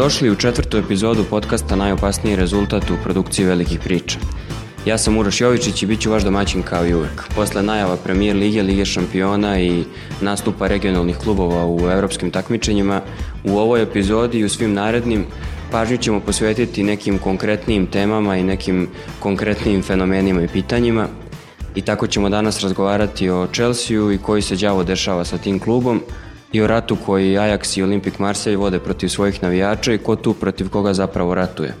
Dobrodošli u četvrtu epizodu podcasta Najopasniji rezultat u produkciji velikih priča. Ja sam Uroš Jovičić i bit ću vaš domaćin kao i uvek. Posle najava premijer Lige, Lige šampiona i nastupa regionalnih klubova u evropskim takmičenjima, u ovoj epizodi i u svim narednim pažnju ćemo posvetiti nekim konkretnijim temama i nekim konkretnijim fenomenima i pitanjima. I tako ćemo danas razgovarati o Chelsea i koji se đavo dešava sa tim klubom, i o ratu koji Ajax i Olimpik Marseille vode protiv svojih navijača i ko tu protiv koga zapravo ratuje.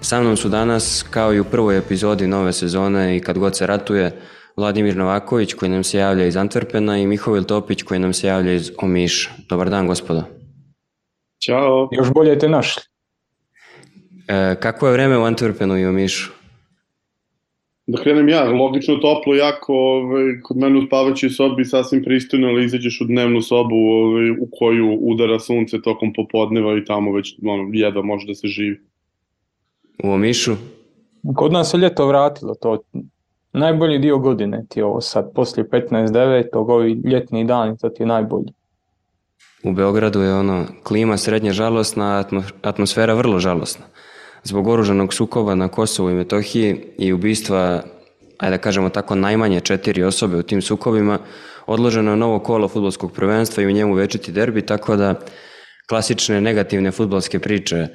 Sa mnom su danas, kao i u prvoj epizodi nove sezone i kad god se ratuje, Vladimir Novaković koji nam se javlja iz Antwerpena i Mihovil Topić koji nam se javlja iz Omiša. Dobar dan, gospodo. Ćao. Još bolje te našli. E, kako je vreme u Antwerpenu i Omišu? Da krenem ja, logično toplo, jako, ovaj, kod mene u spavaćoj sobi sasvim pristojno, ali izađeš u dnevnu sobu ovaj, u koju udara sunce tokom popodneva i tamo već ono, jedva može da se živi. U Omišu? Kod nas se ljeto vratilo, to najbolji dio godine ti ovo sad, poslije 15.9. ovi ljetni dani, to ti je najbolji. U Beogradu je ono, klima srednje žalosna, atmosfera vrlo žalosna zbog oružanog sukoba na Kosovu i Metohiji i ubistva, ajde da kažemo tako, najmanje četiri osobe u tim sukobima, odloženo je novo kolo futbolskog prvenstva i u njemu večiti derbi, tako da klasične negativne futbolske priče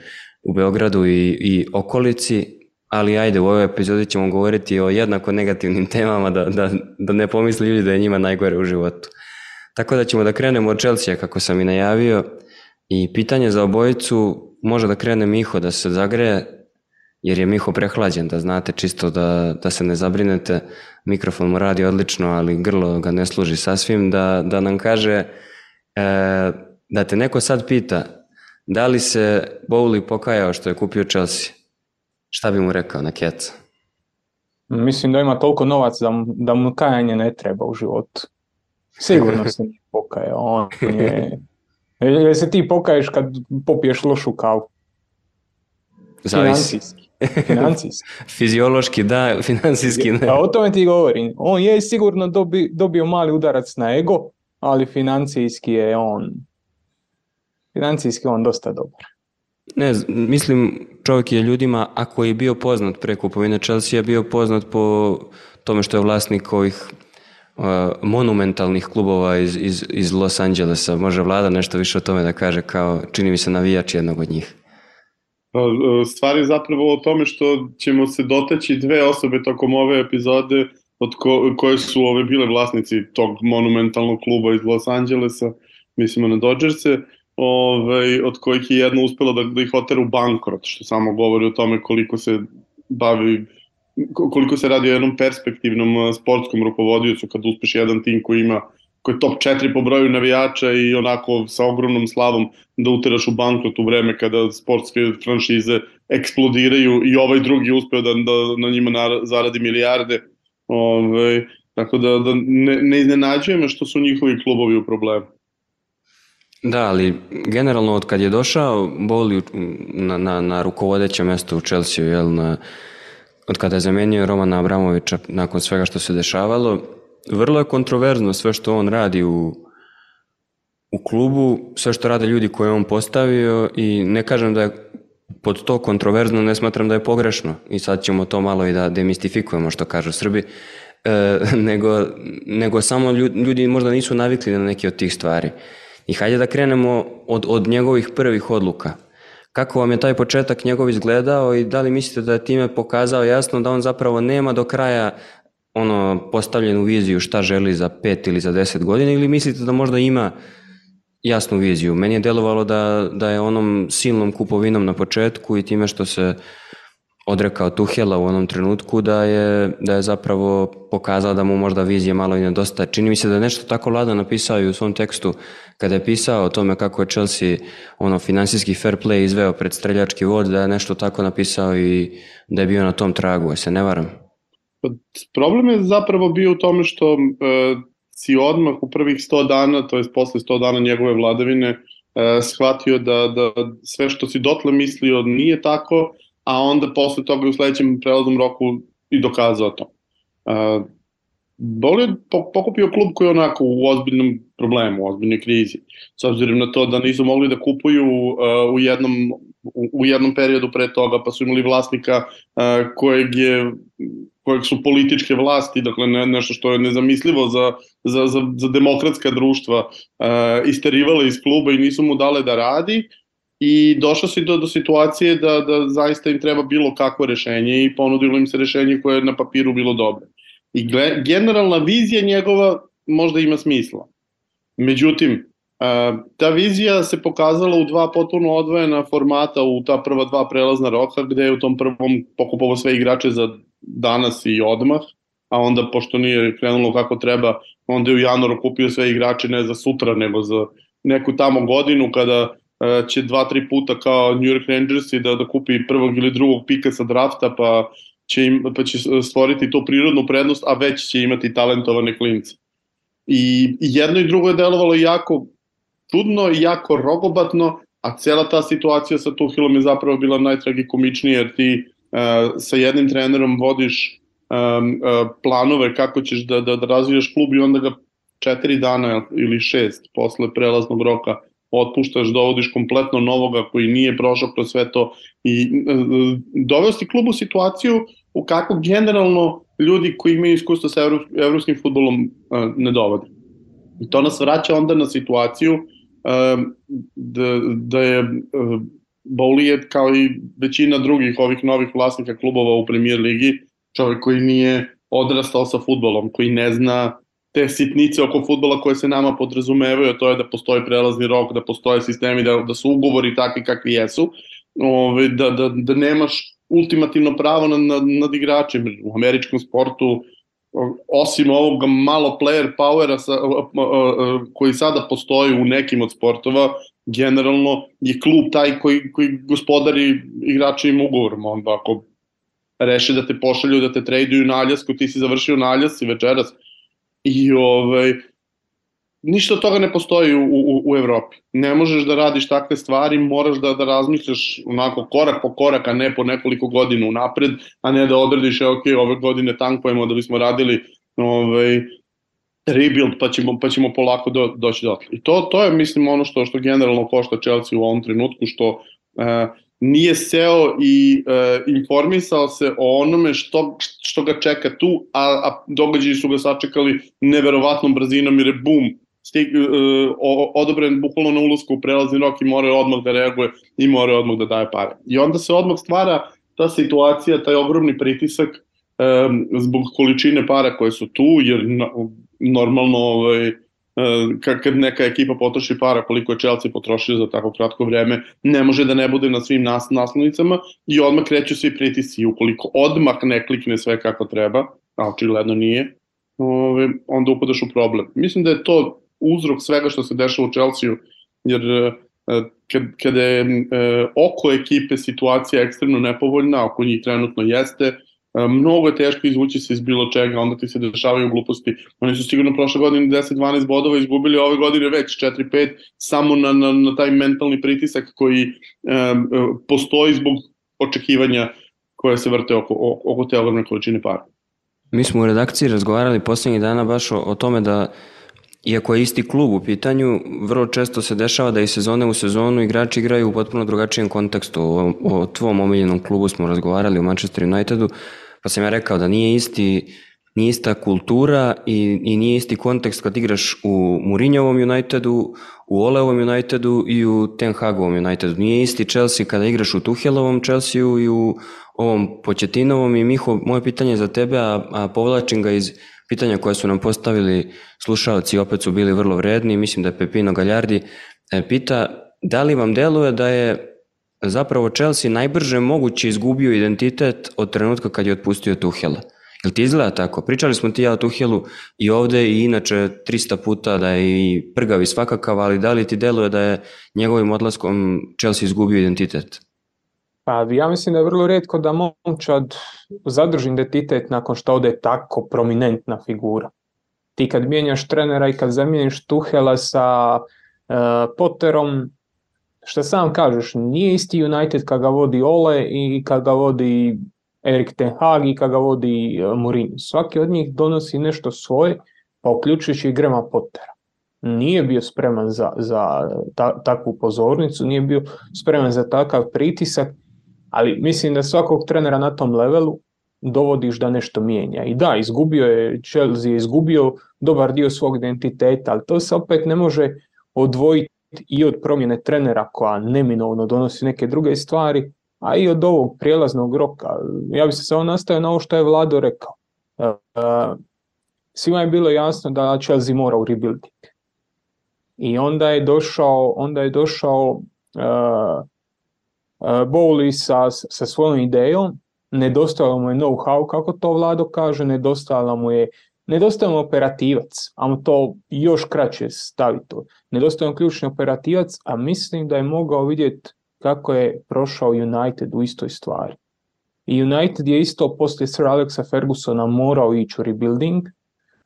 u Beogradu i, i okolici, ali ajde, u ovoj epizodi ćemo govoriti o jednako negativnim temama, da, da, da ne pomisli ljudi da je njima najgore u životu. Tako da ćemo da krenemo od Chelsea, kako sam i najavio, i pitanje za obojicu, može da krene Miho da se zagreje, jer je Miho prehlađen, da znate čisto da, da se ne zabrinete. Mikrofon mu radi odlično, ali grlo ga ne služi sasvim, da, da nam kaže e, da te neko sad pita da li se Bowley pokajao što je kupio Chelsea. Šta bi mu rekao na keca? Mislim da ima toliko novac da, da mu kajanje ne treba u životu. Sigurno se nije pokajao. On je Jel se ti pokaješ kad popiješ lošu kavu? Zavisi. Financijski. Fiziološki da, financijski ne. A o tome ti govorim. On je sigurno dobi, dobio mali udarac na ego, ali financijski je on financijski on dosta dobar. Ne, mislim čovjek je ljudima, ako je bio poznat pre kupovine Chelsea, je bio poznat po tome što je vlasnik ovih monumentalnih klubova iz, iz, iz Los Angelesa. Može vlada nešto više o tome da kaže kao, čini mi se navijač jednog od njih. Pa, e, stvar je zapravo o tome što ćemo se dotaći dve osobe tokom ove epizode od ko, koje su ove bile vlasnici tog monumentalnog kluba iz Los Angelesa, mislimo na Dodgerse, ove, od kojih je jedna uspela da, da ih otera u bankrot, što samo govori o tome koliko se bavi koliko se radi o jednom perspektivnom sportskom rukovodiocu kad uspeš jedan tim koji ima koji je top 4 po broju navijača i onako sa ogromnom slavom da uteraš u bankrot u vreme kada sportske franšize eksplodiraju i ovaj drugi uspeo da, da na njima zaradi milijarde. Ove, ovaj, tako da, da ne, ne iznenađuje me što su njihovi klubovi u problemu. Da, ali generalno od kad je došao Boli na, na, na rukovodeće mesto u Chelsea, jel, na, od kada je zamenio Romana Abramovića nakon svega što se dešavalo, vrlo je kontroverzno sve što on radi u, u klubu, sve što rade ljudi koje on postavio i ne kažem da je pod to kontroverzno, ne smatram da je pogrešno. I sad ćemo to malo i da demistifikujemo što kažu Srbi, e, nego, nego samo ljudi, ljudi možda nisu navikli na neke od tih stvari. I hajde da krenemo od, od njegovih prvih odluka. Kako vam je taj početak njegov izgledao i da li mislite da je time pokazao jasno da on zapravo nema do kraja ono postavljenu viziju šta želi za pet ili za deset godina ili mislite da možda ima jasnu viziju? Meni je delovalo da, da je onom silnom kupovinom na početku i time što se odrekao Tuhela u onom trenutku da je, da je zapravo pokazao da mu možda vizija malo i nedostaje. Čini mi se da je nešto tako Lada napisao i u svom tekstu kada je pisao o tome kako je Chelsea ono finansijski fair play izveo pred streljački vod, da je nešto tako napisao i da je bio na tom tragu, se ne varam. Problem je zapravo bio u tome što e, si odmah u prvih 100 dana, to je posle 100 dana njegove vladavine, e, shvatio da, da sve što si dotle mislio nije tako, a onda posle toga u sledećem prelaznom roku i dokazao to. E, Bolio pokupio klub koji je onako u ozbiljnom problemu, u ozbiljnoj krizi. S obzirom na to da nisu mogli da kupuju uh, u jednom u jednom periodu pre toga, pa su imali vlasnika uh, kojeg je kojeg su političke vlasti, dakle ne, nešto što je nezamislivo za, za, za, za demokratska društva, uh, isterivale iz kluba i nisu mu dale da radi i došlo si do, do situacije da, da zaista im treba bilo kakvo rešenje i ponudilo im se rešenje koje je na papiru bilo dobro. I generalna vizija njegova možda ima smisla. Međutim, ta vizija se pokazala u dva potpuno odvojena formata u ta prva dva prelazna roka gde je u tom prvom pokupovao sve igrače za danas i odmah, a onda pošto nije krenulo kako treba, onda je u januaru kupio sve igrače ne za sutra, nego za neku tamo godinu kada će dva, tri puta kao New York Rangers i da, da kupi prvog ili drugog pika sa drafta, pa će, im, pa će stvoriti to prirodnu prednost, a već će imati talentovane klince. I jedno i drugo je delovalo jako čudno i jako rogobatno, a cela ta situacija sa Tuhilom je zapravo bila najtragikomičnija, jer ti uh, sa jednim trenerom vodiš um, uh, planove kako ćeš da, da, da razvijaš klub i onda ga četiri dana ili šest posle prelaznog roka otpuštaš, dovodiš kompletno novoga koji nije prošao kroz sve to i uh, doveo si situaciju u kako generalno ljudi koji imaju iskustvo sa evropskim futbolom uh, ne dovode. I to nas vraća onda na situaciju uh, da, da je Boulijet kao i većina drugih ovih novih vlasnika klubova u premier ligi čovjek koji nije odrastao sa futbolom, koji ne zna te sitnice oko futbola koje se nama podrazumevaju, to je da postoji prelazni rok, da postoje sistemi, da, da su ugovori takvi kakvi jesu, ove, da, da, da nemaš ultimativno pravo nad, nad, nad igračem. U američkom sportu, osim ovog malo player powera sa, koji sada postoji u nekim od sportova, generalno je klub taj koji, koji gospodari igračevim ugovorom. Onda ako reše da te pošalju, da te traduju na Aljasku, ti si završio na Aljasci večeras. I ovaj, ništa od toga ne postoji u, u, u Evropi. Ne možeš da radiš takve stvari, moraš da, da razmišljaš onako korak po korak, a ne po nekoliko godina unapred, a ne da odrediš, e, ok, ove godine tankujemo da bismo radili ovaj, rebuild, pa ćemo, pa ćemo polako do, doći do I to, to je, mislim, ono što, što generalno košta Chelsea u ovom trenutku, što e, nije seo i e, informisao se o onome što, što ga čeka tu, a, a događaji su ga sačekali neverovatnom brzinom jer je bum, stig, uh, odobren bukvalno na ulazku u prelazni rok i mora odmah da reaguje i mora odmah da daje pare. I onda se odmah stvara ta situacija, taj ogromni pritisak um, zbog količine para koje su tu, jer na, normalno ovaj, kad neka ekipa potroši para koliko je Chelsea potrošio za tako kratko vreme, ne može da ne bude na svim nas, naslovnicama i odmah kreću svi pritisci. Ukoliko odmah ne klikne sve kako treba, a očigledno nije, ovaj, onda upadaš u problem. Mislim da je to uzrok svega što se dešava u Chelsea-u, jer e, kad, kada je e, oko ekipe situacija ekstremno nepovoljna, oko njih trenutno jeste, e, mnogo je teško izvući se iz bilo čega, onda ti se dešavaju gluposti. Oni su sigurno prošle godine 10-12 bodova izgubili, ove godine već 4-5, samo na, na, na taj mentalni pritisak koji e, postoji zbog očekivanja koje se vrte oko, oko te ogromne količine para. Mi smo u redakciji razgovarali poslednjih dana baš o, o tome da Iako je isti klub u pitanju, vrlo često se dešava da i sezone u sezonu igrači igraju u potpuno drugačijem kontekstu. O, o tvom omiljenom klubu smo razgovarali u Manchester Unitedu, pa sam ja rekao da nije isti nije ista kultura i, i nije isti kontekst kad igraš u Mourinhovom Unitedu, u Oleovom Unitedu i u Ten Hagovom Unitedu. Nije isti Chelsea kada igraš u Tuhelovom Chelsea i u ovom Početinovom i Miho, moje pitanje za tebe, a, a povlačim ga iz pitanja koje su nam postavili slušalci opet su bili vrlo vredni, mislim da je Pepino Galjardi e, pita da li vam deluje da je zapravo Chelsea najbrže moguće izgubio identitet od trenutka kad je otpustio Tuhela. Jel ti izgleda tako? Pričali smo ti ja o Tuhelu i ovde i inače 300 puta da je i prgav i svakakav, ali da li ti deluje da je njegovim odlaskom Chelsea izgubio identitet? Pa ja mislim da je vrlo redko da momčad zadrži identitet nakon što ode tako prominentna figura. ti kad mijenjaš trenera i kad zamijeniš Tuhela sa uh, Potterom, što sam kažeš, nije isti United kad ga vodi Ole i kad ga vodi Erik Ten Hag i kad ga vodi uh, Mourinho. Svaki od njih donosi nešto svoje, pa uključujući i Grema Pottera. Nije bio spreman za, za ta, takvu pozornicu, nije bio spreman za takav pritisak, ali mislim da svakog trenera na tom levelu dovodiš da nešto mijenja. I da, izgubio je, Chelsea je izgubio dobar dio svog identiteta, ali to se opet ne može odvojiti i od promjene trenera koja neminovno donosi neke druge stvari, a i od ovog prijelaznog roka. Ja bi se samo nastavio na ovo što je Vlado rekao. E, e, svima je bilo jasno da Chelsea mora u rebuilding. I onda je došao, onda je došao uh, Bowley sa, sa svojom idejom nedostajalo mu je know-how, kako to Vlado kaže, nedostajalo mu je Nedostaje operativac, a mu to još kraće staviti. Nedostaje mu ključni operativac, a mislim da je mogao vidjeti kako je prošao United u istoj stvari. I United je isto poslije Sir Alexa Fergusona morao ići u rebuilding,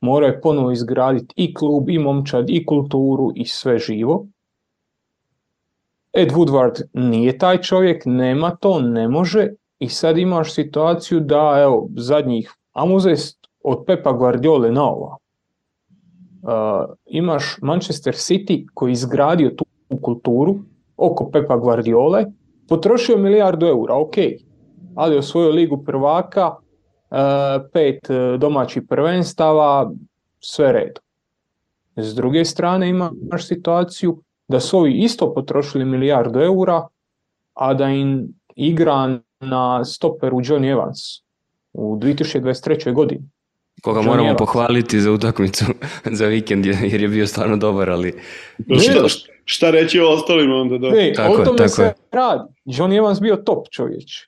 morao je ponovo izgraditi i klub, i momčad, i kulturu, i sve živo. Ed Woodward nije taj čovjek, nema to, ne može i sad imaš situaciju da, evo, zadnjih, a uzest od Pepa Guardiola na ovo, uh, imaš Manchester City koji izgradio tu kulturu oko Pepa Guardiole, potrošio milijardu eura, ok, ali osvojio ligu prvaka, uh, pet uh, domaćih prvenstava, sve redu. S druge strane imaš situaciju da su ovi isto potrošili milijardu eura, a da im igra na stoperu Johnny Evans u 2023. godini. Koga Johnny moramo Evans. pohvaliti za utakmicu za vikend jer je bio stvarno dobar, ali... Šta, šta reći o ostalima onda? Da. Ne, tako o tome tako se je. radi. Johnny Evans bio top čovječ.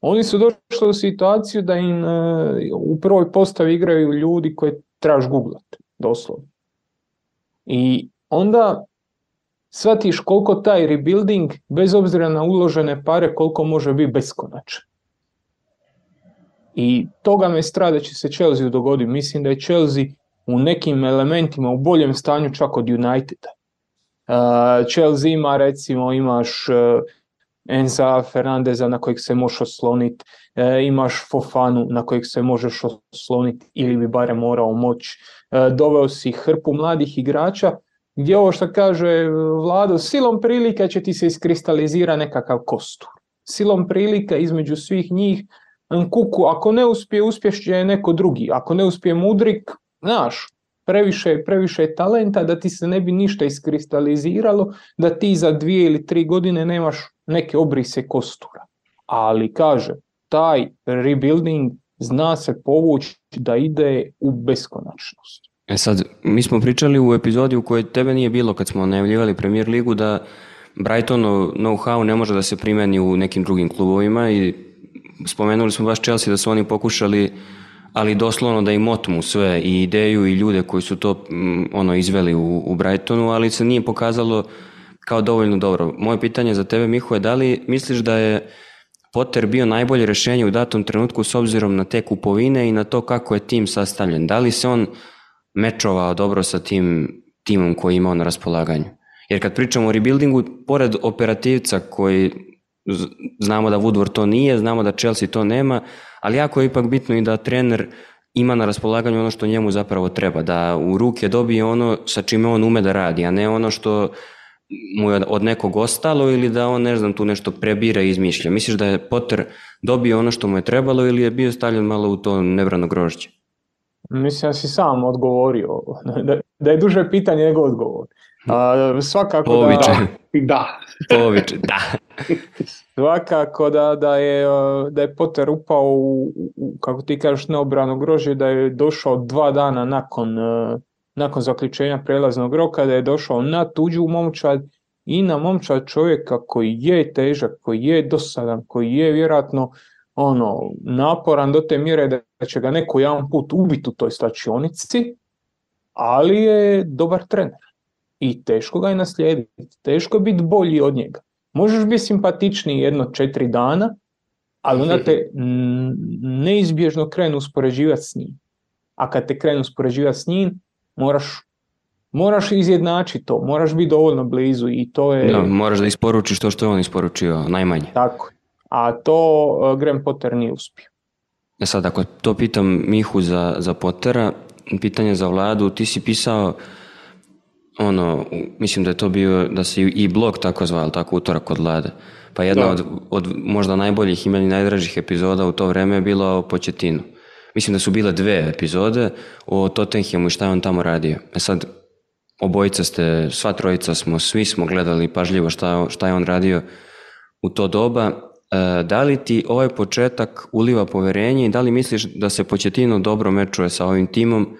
Oni su došli u situaciju da im uh, u prvoj postavi igraju ljudi koje trebaš googlati, doslovno. I onda shvatiš koliko taj rebuilding, bez obzira na uložene pare, koliko može biti beskonačan. I toga me strada da će se Chelsea dogoditi. Mislim da je Chelsea u nekim elementima u boljem stanju čak od Uniteda. Uh, Chelsea ima recimo, imaš uh, Enza Fernandeza na kojeg se možeš osloniti, uh, imaš Fofanu na kojeg se možeš osloniti ili bi barem morao moći. Uh, doveo si hrpu mladih igrača gdje ovo što kaže Vlado, silom prilika će ti se iskristalizira nekakav kostur. Silom prilika između svih njih, kuku, ako ne uspije, uspješće neko drugi. Ako ne uspije Mudrik, znaš, previše, previše talenta da ti se ne bi ništa iskristaliziralo, da ti za dvije ili tri godine nemaš neke obrise kostura. Ali kaže, taj rebuilding zna se povući da ide u beskonačnost. E sad, mi smo pričali u epizodi u kojoj tebe nije bilo kad smo najavljivali Premier ligu da Brightonov know-how ne može da se primeni u nekim drugim klubovima i spomenuli smo baš Chelsea da su oni pokušali ali doslovno da im otmu sve i ideju i ljude koji su to mm, ono izveli u, u Brightonu, ali se nije pokazalo kao dovoljno dobro. Moje pitanje za tebe, Miho, je da li misliš da je Potter bio najbolje rešenje u datom trenutku s obzirom na te kupovine i na to kako je tim sastavljen? Da li se on mečovao dobro sa tim timom koji je imao na raspolaganju. Jer kad pričamo o rebuildingu, pored operativca koji znamo da Woodward to nije, znamo da Chelsea to nema, ali jako je ipak bitno i da trener ima na raspolaganju ono što njemu zapravo treba, da u ruke dobije ono sa čime on ume da radi, a ne ono što mu je od nekog ostalo ili da on, ne znam, tu nešto prebira i izmišlja. Misliš da je Potter dobio ono što mu je trebalo ili je bio stavljen malo u to nebrano grožđe? Mislim da si sam odgovorio. Da, da je duže pitanje nego odgovor. A, svakako Poviče. da... da. Poviče, da. svakako da, da, je, da je Potter upao u, u kako ti kažeš, neobrano grožje, da je došao dva dana nakon, nakon zaključenja prelaznog roka, da je došao na tuđu momčad i na momčad čovjeka koji je težak, koji je dosadan, koji je vjerojatno ono, naporan do te mjere da će ga neko jedan put ubiti u toj stačionici, ali je dobar trener. I teško ga je naslijediti, teško biti bolji od njega. Možeš biti simpatičniji jedno četiri dana, ali onda te neizbježno krenu uspoređivati s njim. a kad te krenu spoređivati s njim, moraš moraš izjednačiti to, moraš biti dovoljno blizu i to je... Da, moraš da isporučiš to što je on isporučio, najmanje. Tako A to uh, Graham Potter nije uspio. E sad, ako to pitam Mihu za, za Pottera, pitanje za vladu, ti si pisao ono, mislim da je to bio, da se i blog tako zvao, tako utorak od vlade. Pa jedna od, od možda najboljih i meni najdražih epizoda u to vreme je bila o Početinu. Mislim da su bile dve epizode o Tottenhamu i šta je on tamo radio. E sad, obojica ste, sva trojica smo, svi smo gledali pažljivo šta, šta je on radio u to doba. E, da li ti ovaj početak uliva poverenje i da li misliš da se Početino dobro mečuje sa ovim timom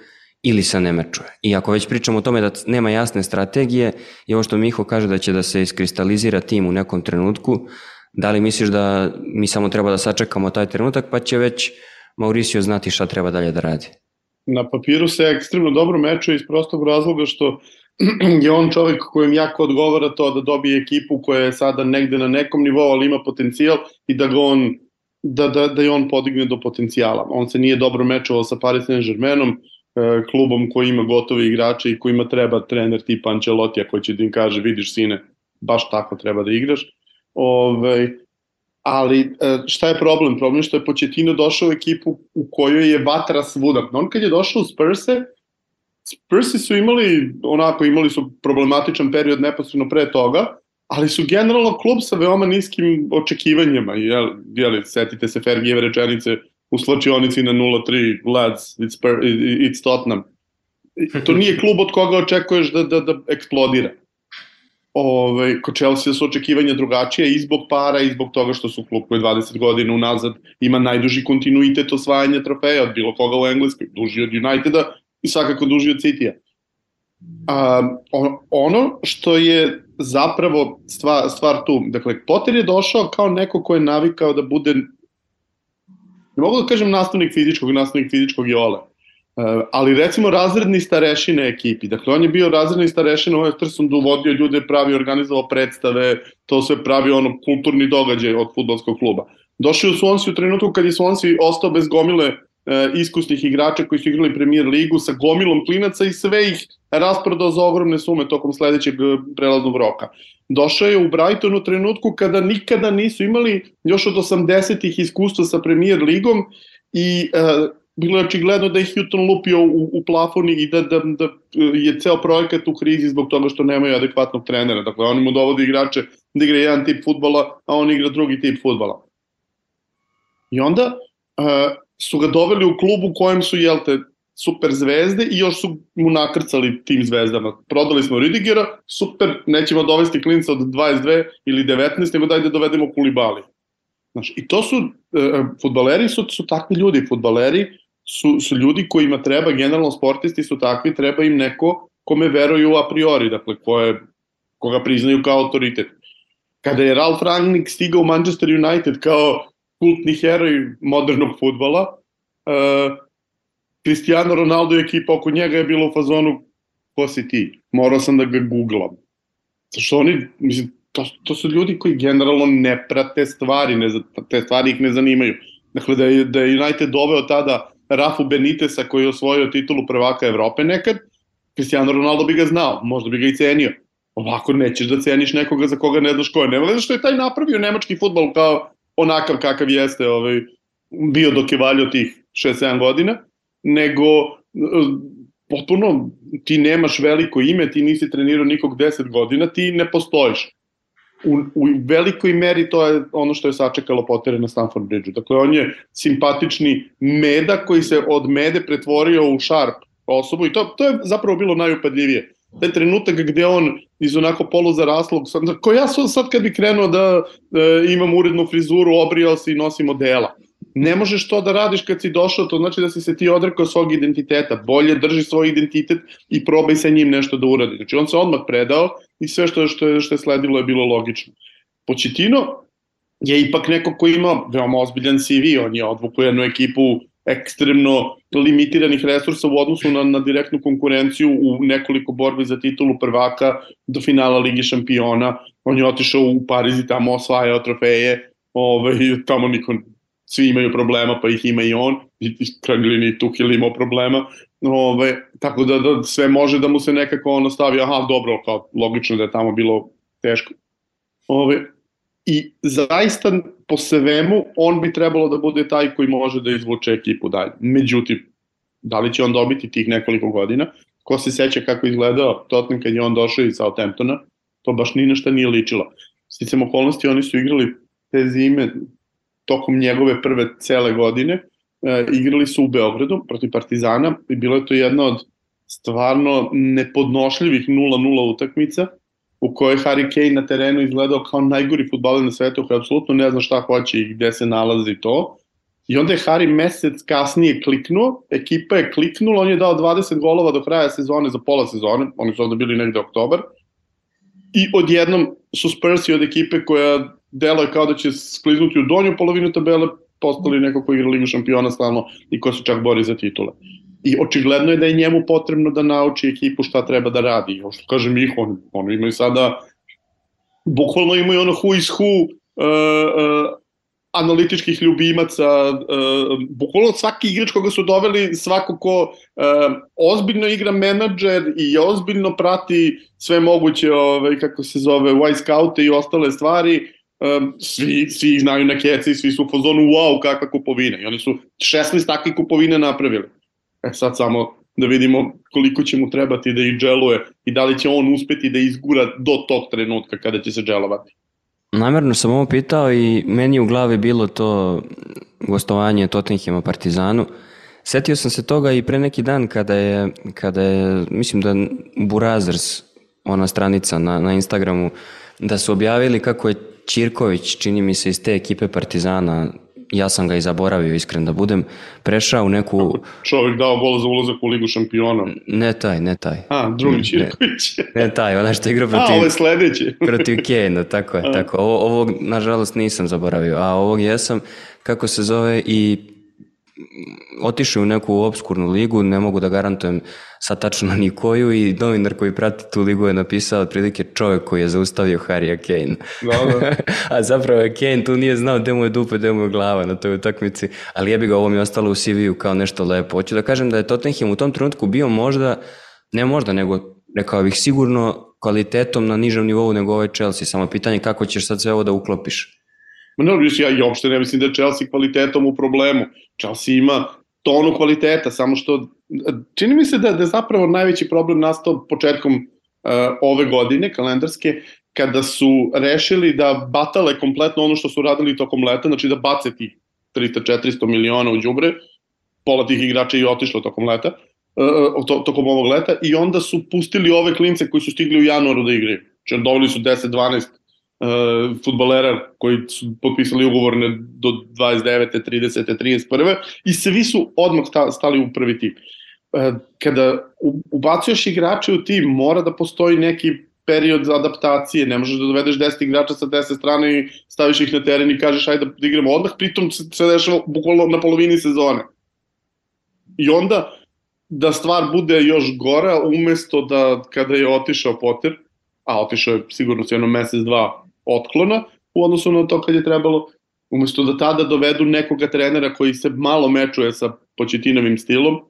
ili se ne mečuje? I ako već pričamo o tome da nema jasne strategije i ovo što Miho kaže da će da se iskristalizira tim u nekom trenutku, da li misliš da mi samo treba da sačekamo taj trenutak pa će već Mauricio znati šta treba dalje da radi? Na papiru se ekstremno dobro mečuje iz prostog razloga što je on čovek kojem jako odgovara to da dobije ekipu koja je sada negde na nekom nivou, ali ima potencijal i da ga on da, da, da je on podigne do potencijala. On se nije dobro mečovao sa Paris Saint-Germainom, klubom koji ima gotove igrače i kojima treba trener tipa Ancelotti koji će da im kaže vidiš sine, baš tako treba da igraš. Ove, ovaj, ali e, šta je problem? Problem je što je Početino došao u ekipu u kojoj je vatra svuda. On kad je došao u Spurse, Spursi su imali, onako, imali su problematičan period neposredno pre toga, ali su generalno klub sa veoma niskim očekivanjima. Jel, jel, setite se Fergijeve rečenice u slačionici na 0-3, lads, it's, per, it's Tottenham. To nije klub od koga očekuješ da, da, da eksplodira. Ove, kod Chelsea su očekivanja drugačije i zbog para i zbog toga što su klub koji 20 godina unazad ima najduži kontinuitet osvajanja trofeja od bilo koga u Engleskoj, duži od Uniteda i svakako duži od City-a. ono što je zapravo stvar, stvar tu, dakle, Potter je došao kao neko ko je navikao da bude, ne mogu da kažem nastavnik fizičkog, nastavnik fizičkog jole, Uh, ali recimo razredni starešine ekipi, dakle on je bio razredni starešina u Estersundu, vodio ljude, pravi, organizovao predstave, to sve pravi ono kulturni događaj od futbolskog kluba. Došao u Swansea u trenutku kad je Swansea ostao bez gomile E, iskusnih igrača koji su igrali premier ligu sa gomilom klinaca i sve ih rasprodao za ogromne sume tokom sledećeg e, prelaznog roka. Došao je u Brighton u trenutku kada nikada nisu imali još od 80-ih iskustva sa premier ligom i uh, bilo je očigledno da je Houghton lupio u, u plafon i da, da, da je ceo projekat u krizi zbog toga što nemaju adekvatnog trenera. Dakle, oni mu dovode igrače da igra jedan tip futbola, a on igra drugi tip futbola. I onda uh, su ga doveli u klub u kojem su, jel te, super zvezde i još su mu nakrcali tim zvezdama. Prodali smo Ridigera, super, nećemo dovesti klinca od 22 ili 19, nego daj da dovedemo Kulibali. Znaš, I to su, e, futbaleri su, su takvi ljudi, futbaleri su, su ljudi kojima treba, generalno sportisti su takvi, treba im neko kome veruju a priori, dakle, koje, koga priznaju kao autoritet. Kada je Ralf Rangnick stigao u Manchester United kao kultni heroj modernog futbola. Uh, Cristiano Ronaldo i ekipa oko njega je bilo u fazonu ko si ti? Morao sam da ga googlam. Zašto oni, mislim, to, to su ljudi koji generalno ne prate stvari, ne, te stvari ih ne zanimaju. Dakle, da je, da je United doveo tada Rafu Benitesa koji je osvojio titulu prvaka Evrope nekad, Cristiano Ronaldo bi ga znao, možda bi ga i cenio. Ovako nećeš da ceniš nekoga za koga ne znaš ko je. Veze što je taj napravio nemački futbol kao onakav kakav jeste ovaj, bio dok je valio tih 6-7 godina, nego e, potpuno ti nemaš veliko ime, ti nisi trenirao nikog 10 godina, ti ne postojiš. U, u velikoj meri to je ono što je sačekalo Potere na Stanford Bridgeu. Dakle, on je simpatični meda koji se od mede pretvorio u šarp osobu i to, to je zapravo bilo najupadljivije taj trenutak gde on iz onako poluzaraslog, sad, ko ja sam sad kad bi krenuo da e, imam urednu frizuru, obrijao se i nosim odela. Ne možeš to da radiš kad si došao, to znači da si se ti odrekao svog identiteta. Bolje drži svoj identitet i probaj sa njim nešto da uradi. Znači on se odmah predao i sve što, što, je, što je sledilo je bilo logično. Početino je ipak neko ko ima veoma ozbiljan CV, on je odvuku jednu ekipu ekstremno limitiranih resursa u odnosu na, na direktnu konkurenciju u nekoliko borbi za titulu prvaka do finala Ligi šampiona. On je otišao u Pariz i tamo osvajao trofeje, ovaj, tamo niko, svi imaju problema pa ih ima i on. i krajnji liniji Tuhil imao problema, ove, tako da, da sve može da mu se nekako ono stavi, aha, dobro, kao logično da je tamo bilo teško. Ove, I zaista po svemu on bi trebalo da bude taj koji može da izvuče ekipu dalje. Međutim, da li će on dobiti tih nekoliko godina? Ko se seća kako izgledao Tottenham kad je on došao iz Southamptona, to baš ni nešto nije ličilo. Sticam okolnosti, oni su igrali te zime tokom njegove prve cele godine, e, igrali su u Beogradu protiv Partizana i bilo je to jedna od stvarno nepodnošljivih 0-0 utakmica u kojoj Harry Kane na terenu izgledao kao najgori futbaler na svetu koji apsolutno ne zna šta hoće i gde se nalazi to. I onda je Harry mesec kasnije kliknuo, ekipa je kliknula, on je dao 20 golova do kraja sezone za pola sezone, oni su onda bili negde oktobar, i odjednom su Spursi od ekipe koja deluje kao da će skliznuti u donju polovinu tabele, postali neko ko igra Ligu šampiona stalno i ko se čak bori za titule. I očigledno je da je njemu potrebno da nauči ekipu šta treba da radi. I što kažem ih, on, oni imaju sada, bukvalno imaju ono who is who uh, uh, analitičkih ljubimaca, uh, bukvalno svaki igrač koga su doveli, svako ko uh, ozbiljno igra menadžer i ozbiljno prati sve moguće, ovaj, kako se zove, Y scoute i ostale stvari, um, svi, svi znaju na keci, svi su u fazonu wow, kakva kupovina. I oni su 16 takve kupovine napravili. E sad samo da vidimo koliko će mu trebati da ih dželuje i da li će on uspeti da izgura do tog trenutka kada će se dželovati. Namerno sam ovo pitao i meni u glavi bilo to gostovanje Tottenhima Partizanu. Setio sam se toga i pre neki dan kada je, kada je mislim da Burazers, ona stranica na, na Instagramu, da su objavili kako je Čirković, čini mi se iz te ekipe Partizana, ja sam ga i zaboravio, iskren da budem, prešao u neku... Čovjek dao gol za ulazak u Ligu šampiona. Ne taj, ne taj. A, drugi Čirković. Ne, ne taj, onaj što igra protiv... A, ovo je sledeći. protiv Kane, tako je, tako. Ovo, ovog, nažalost, nisam zaboravio, a ovog jesam, kako se zove, i otišao u neku obskurnu ligu, ne mogu da garantujem sa tačno ni koju i novinar koji prati tu ligu je napisao otprilike čovjek koji je zaustavio Harija Kane. A zapravo je Kane tu nije znao gde mu je dupe, gde mu je glava na toj utakmici, ali je bi ga ovo mi ostalo u CV-u kao nešto lepo. Hoću da kažem da je Tottenham u tom trenutku bio možda, ne možda, nego rekao bih sigurno kvalitetom na nižem nivou nego ovaj Chelsea, samo pitanje kako ćeš sad sve ovo da uklopiš. Ma ne, viš, ja i uopšte ne mislim da je Chelsea kvalitetom u problemu. Chelsea ima tonu kvaliteta, samo što čini mi se da, da zapravo najveći problem nastao početkom uh, ove godine, kalendarske, kada su rešili da batale kompletno ono što su radili tokom leta, znači da bace tih 300-400 miliona u đubre, pola tih igrača je otišlo tokom leta, uh, to, tokom ovog leta, i onda su pustili ove klince koji su stigli u januaru da igraju. Znači, doveli su 10-12 uh, futbalera koji su potpisali ugovorne do 29. 30. 31. i svi su odmah stali u prvi tim. Uh, kada ubacuješ igrače u tim, mora da postoji neki period za adaptacije, ne možeš da dovedeš 10 igrača sa 10 strane i staviš ih na teren i kažeš ajde da igramo odmah, pritom se, se dešava bukvalno na polovini sezone. I onda da stvar bude još gora, umesto da kada je otišao Potter, a otišao je sigurno s jedno mesec, dva otklona u odnosu na to kad je trebalo, umesto da tada dovedu nekoga trenera koji se malo mečuje sa početinovim stilom,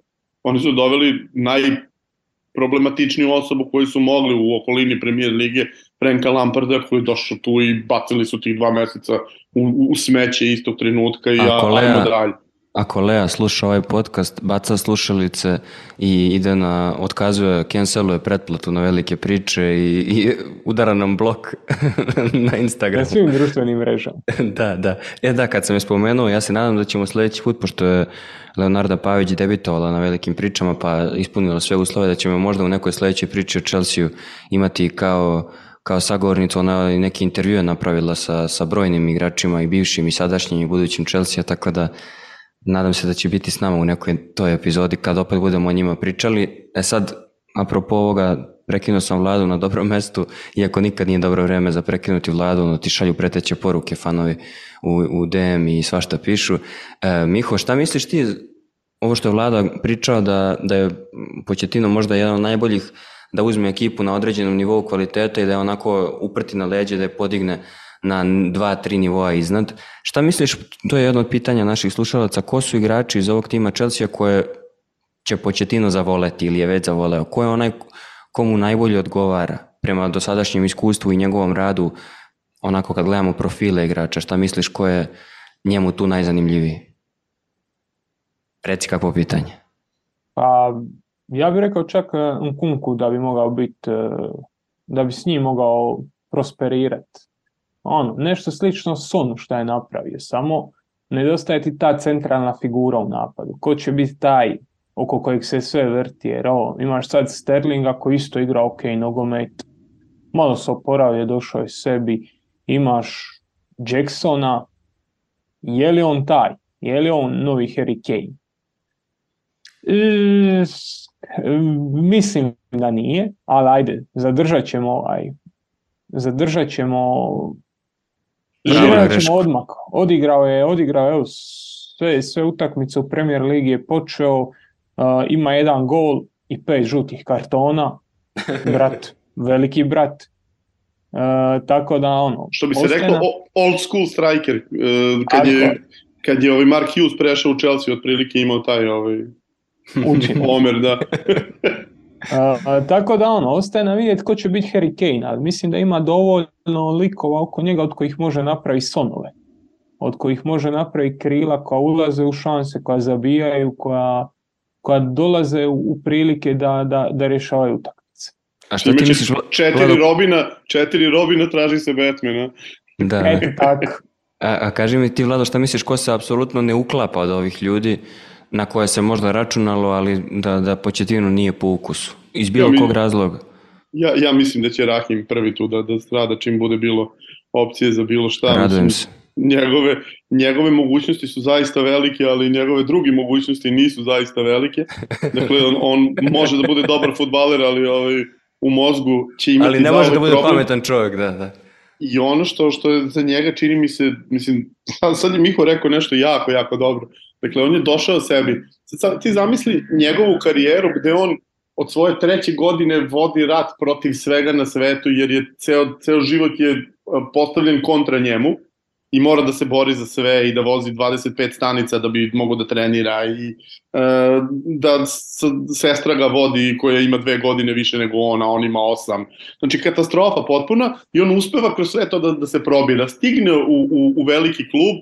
oni su doveli najproblematičniju osobu koju su mogli u okolini premijer lige, Franka Lamparda koji je došao tu i bacili su tih dva meseca u, u smeće istog trenutka i ja, ajmo dalje. Ako Lea sluša ovaj podcast, baca slušalice i ide na, otkazuje, canceluje pretplatu na velike priče i, i udara nam blok na Instagramu. Na svim društvenim mrežama. da, da. E da, kad sam je spomenuo, ja se nadam da ćemo sledeći put, pošto je Leonarda Pavić debitovala na velikim pričama, pa ispunila sve uslove, da ćemo možda u nekoj sledećoj priči o Chelsea imati kao kao sagovornicu, ona je neke intervjue napravila sa, sa brojnim igračima i bivšim i sadašnjim i budućim Chelsea, tako da Nadam se da će biti s nama u nekoj toj epizodi kad opet budemo o njima pričali. E sad, apropo ovoga, prekinuo sam vladu na dobrom mestu, iako nikad nije dobro vreme za prekinuti vladu, no ti šalju preteće poruke fanovi u, u DM i svašta pišu. E, Miho, šta misliš ti, ovo što je vlada pričao da, da je Početino možda jedan od najboljih da uzme ekipu na određenom nivou kvaliteta i da je onako uprti na leđe, da je podigne na dva, tri nivoa iznad. Šta misliš, to je jedno od pitanja naših slušalaca, ko su igrači iz ovog tima Chelsea koje će Početino zavoleti ili je već zavoleo? Ko je onaj komu najbolje odgovara prema dosadašnjem iskustvu i njegovom radu, onako kad gledamo profile igrača, šta misliš ko je njemu tu najzanimljiviji? Reci kako pitanje. Pa, ja bih rekao čak Nkunku da bi mogao biti, da bi s njim mogao prosperirati. Ono, nešto slično Sonu što je napravio, samo nedostaje ti ta centralna figura u napadu. Ko će biti taj oko kojeg se sve vrti, jer ovo, imaš sad Sterlinga koji isto igra ok nogomet, malo se oporavio, došao je sebi, imaš Jacksona, je li on taj? Je li on novi Harry Kane? E, mislim da nije, ali ajde, zadržat ćemo ovaj, zadržat ćemo zadržat ćemo odmak. Odigrao je, odigrao je sve, sve utakmice u Premier Ligi je počeo, uh, ima jedan gol i pet žutih kartona, brat, veliki brat. Uh, tako da ono... Što bi se ostane... reklo old school striker, uh, kad, je, kad je ovaj Mark Hughes prešao u Chelsea, otprilike imao taj ovaj Učin. Omer, da. a, a, tako da ono, ostaje na vidjeti ko će biti Harry Kane, ali mislim da ima dovoljno likova oko njega od kojih može napraviti sonove. Od kojih može napraviti krila koja ulaze u šanse, koja zabijaju, koja, koja dolaze u, u prilike da, da, da rješavaju utakmice. A što ti misliš? Četiri Vlado... Robina, četiri Robina traži se Batmana. Da. Eto tako. A, a kaži mi ti, Vlado, šta misliš, ko se apsolutno ne uklapa od ovih ljudi na koje se možda računalo, ali da, da Početinu nije po ukusu. Iz bilo ja, kog razloga. Ja, ja mislim da će Rahim prvi tu da, da strada čim bude bilo opcije za bilo šta. Radujem se. Njegove, njegove mogućnosti su zaista velike, ali njegove druge mogućnosti nisu zaista velike. Dakle, on, on može da bude dobar futbaler, ali ovaj, u mozgu će imati Ali ne može da bude problem. pametan čovjek, da, da. I ono što, što je za njega čini mi se, mislim, sad je Miho rekao nešto jako, jako dobro. Dakle, on je došao sebi. Sad, ti zamisli njegovu karijeru gde on od svoje treće godine vodi rat protiv svega na svetu, jer je ceo, ceo život je postavljen kontra njemu i mora da se bori za sve i da vozi 25 stanica da bi mogo da trenira i e, da sestra ga vodi koja ima dve godine više nego ona, on ima osam. Znači katastrofa potpuna i on uspeva kroz sve to da, da se probira. Stigne u, u, u veliki klub,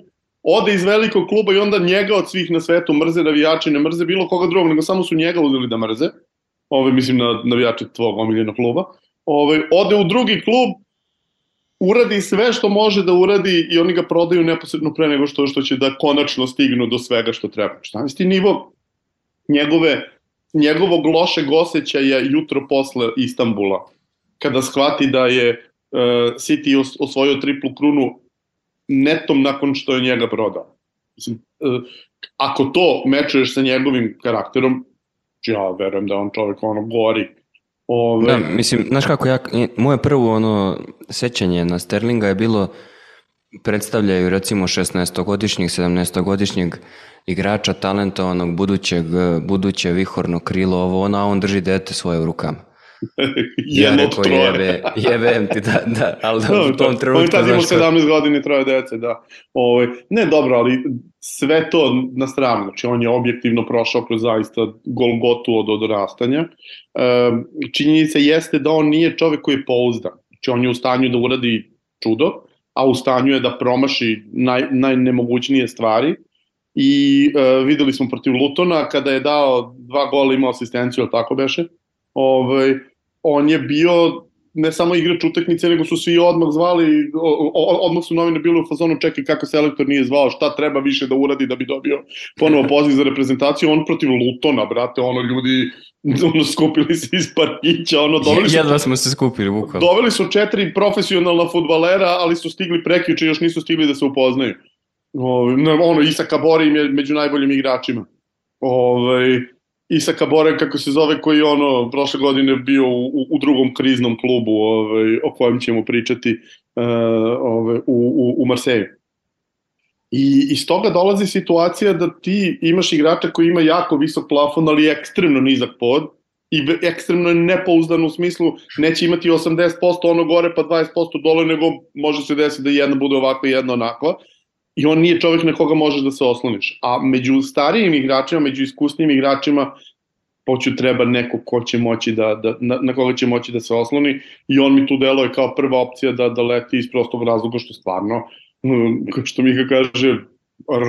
ode iz velikog kluba i onda njega od svih na svetu mrze navijači, ne mrze bilo koga drugog, nego samo su njega uzeli da mrze. Ove, mislim na navijače tvog omiljenog kluba. Ove, ode u drugi klub, uradi sve što može da uradi i oni ga prodaju neposredno pre nego što što će da konačno stignu do svega što treba. Šta misli nivo njegove njegovog lošeg osjećaja jutro posle Istambula kada shvati da je uh, City osvojio triplu krunu netom nakon što je njega prodao. Mislim, uh, ako to mečuješ sa njegovim karakterom, ja verujem da on čovjek ono gori Ove... Da, mislim, znaš kako, ja, moje prvo ono sećanje na Sterlinga je bilo predstavljaju recimo 16-godišnjeg, 17-godišnjeg igrača talentovanog budućeg, buduće vihorno krilo ovo, ono, a on drži dete svoje u rukama. ja rekao, jebe, jebem ti, da, da, ali da, u tom trenutku... On tad imao 17 godina i troje dece, da. Ove, ne, dobro, ali sve to na stranu, znači on je objektivno prošao kroz zaista golgotu od odrastanja. E, činjenica jeste da on nije čovek koji je pouzdan, znači on je u stanju da uradi čudo, a u stanju je da promaši naj, najnemogućnije stvari. I e, videli smo protiv Lutona kada je dao dva gola imao asistenciju, ali tako beše, ovaj, on je bio ne samo igrač utakmice, nego su svi odmah zvali, odmah su novine bili u fazonu čekaj kako selektor nije zvao, šta treba više da uradi da bi dobio ponovo poziv za reprezentaciju, on protiv Lutona, brate, ono ljudi ono, skupili se iz parkića, ono, doveli su... Jedva smo se skupili, bukvalno. Doveli su četiri profesionalna futbalera, ali su stigli prekjuče, još nisu stigli da se upoznaju. Ove, ono, Isaka Borim je među najboljim igračima. Ove, ovaj, Isaka Bore, kako se zove, koji ono, prošle godine bio u, u drugom kriznom klubu ovaj, o kojem ćemo pričati uh, ovaj, u, u, u Marseju. I iz toga dolazi situacija da ti imaš igrača koji ima jako visok plafon, ali ekstremno nizak pod, i ekstremno je nepouzdan u smislu neće imati 80% ono gore pa 20% dole, nego može se desiti da jedna bude ovako i jedna onako. I on nije čovjek na koga možeš da se osloniš. A među starijim igračima, među iskusnim igračima, poću treba neko ko će moći da, da, na, na koga će moći da se osloni. I on mi tu deluje kao prva opcija da, da leti iz prostog razloga što stvarno, što Mika kaže,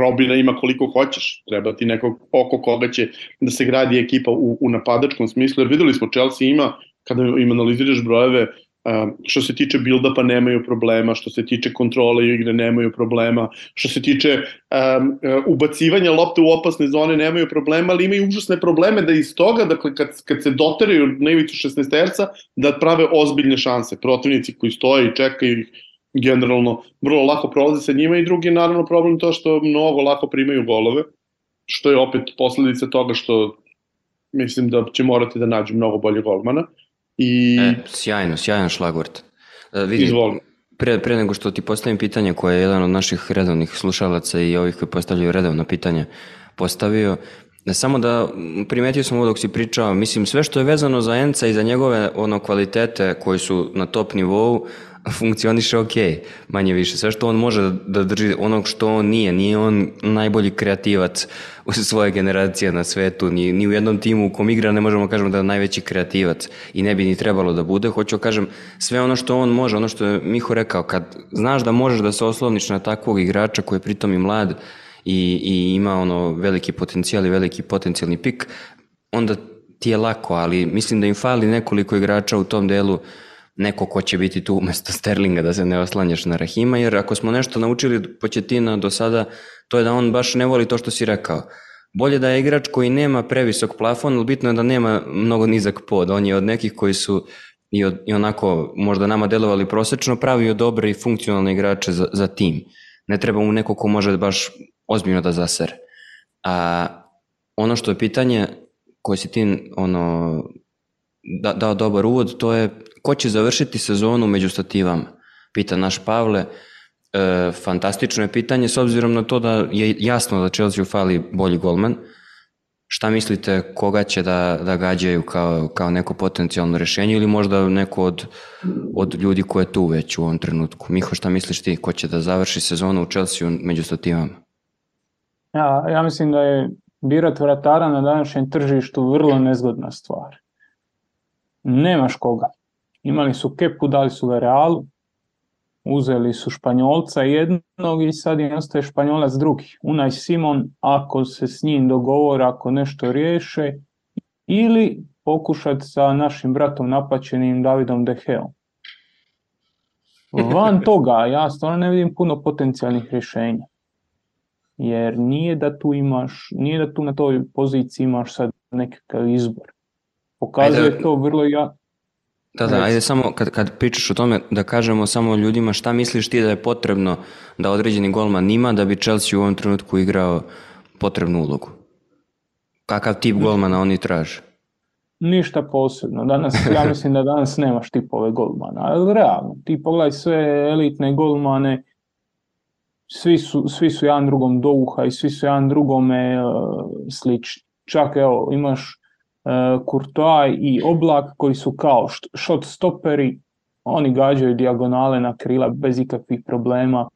Robina ima koliko hoćeš, treba ti nekog oko koga će da se gradi ekipa u, u napadačkom smislu, jer videli smo Chelsea ima, kada im analiziraš brojeve, što se tiče build-upa nemaju problema, što se tiče kontrole igre nemaju problema, što se tiče um, ubacivanja lopte u opasne zone nemaju problema, ali imaju užasne probleme da iz toga, dakle kad, kad se doteraju na ivicu 16 terca, da prave ozbiljne šanse. Protivnici koji stoje i čekaju ih generalno vrlo lako prolaze sa njima i drugi naravno problem to što mnogo lako primaju golove, što je opet posledica toga što mislim da će morati da nađu mnogo bolje golmana. I... E, sjajno, sjajan šlagvort. E, vidi, Izvoli. Pre, pre nego što ti postavim pitanje koje je jedan od naših redovnih slušalaca i ovih koji postavljaju redovno pitanje postavio, samo da primetio sam ovo dok si pričao, mislim sve što je vezano za Enca i za njegove ono kvalitete koji su na top nivou, funkcioniše ok, manje više. Sve što on može da drži onog što on nije. Nije on najbolji kreativac u svoje generacije na svetu. Ni, ni u jednom timu u kom igra ne možemo kažemo da je najveći kreativac i ne bi ni trebalo da bude. Hoću da kažem, sve ono što on može, ono što je Miho rekao, kad znaš da možeš da se oslovniš na takvog igrača koji je pritom i mlad i, i ima ono veliki potencijal i veliki potencijalni pik, onda ti je lako, ali mislim da im fali nekoliko igrača u tom delu neko ko će biti tu umesto Sterlinga da se ne oslanjaš na Rahima, jer ako smo nešto naučili Početina do sada, to je da on baš ne voli to što si rekao. Bolje da je igrač koji nema previsok plafon, ali bitno je da nema mnogo nizak pod. On je od nekih koji su i, od, i onako možda nama delovali prosečno, pravio dobre i funkcionalne igrače za, za tim. Ne treba mu neko ko može baš ozbiljno da zasere. A ono što je pitanje koje si ti ono, da, dao dobar uvod, to je ko će završiti sezonu među stativama? Pita naš Pavle. E, fantastično je pitanje s obzirom na to da je jasno da Chelsea fali bolji golman. Šta mislite koga će da, da gađaju kao, kao neko potencijalno rešenje ili možda neko od, od ljudi ko je tu već u ovom trenutku? Miho, šta misliš ti? Ko će da završi sezonu u Chelsea među stativama? Ja, ja mislim da je birat vratara na današnjem tržištu vrlo nezgodna stvar. Nemaš koga. Imali su Kepu, dali su ga Realu, uzeli su Španjolca jednog i sad im ostaje Španjolac drugi. Unaj Simon, ako se s njim dogovore, ako nešto riješe, ili pokušati sa našim bratom napaćenim Davidom Deheom. Van toga, ja stvarno ne vidim puno potencijalnih rješenja. Jer nije da tu imaš, nije da tu na toj poziciji imaš sad nekakav izbor. Pokazuje Ajde. to vrlo ja, Da, da, ajde samo kad, kad pričaš o tome da kažemo samo ljudima šta misliš ti da je potrebno da određeni golman ima da bi Chelsea u ovom trenutku igrao potrebnu ulogu? Kakav tip golmana oni traže? Ništa posebno. Danas, ja mislim da danas nemaš tipove golmana, ali realno, ti pogledaj sve elitne golmane, svi su, svi su jedan drugom do uha i svi su jedan drugome uh, slični. Čak evo, imaš Courtois i Oblak koji su kao shot stoperi, oni gađaju dijagonale na krila bez ikakvih problema,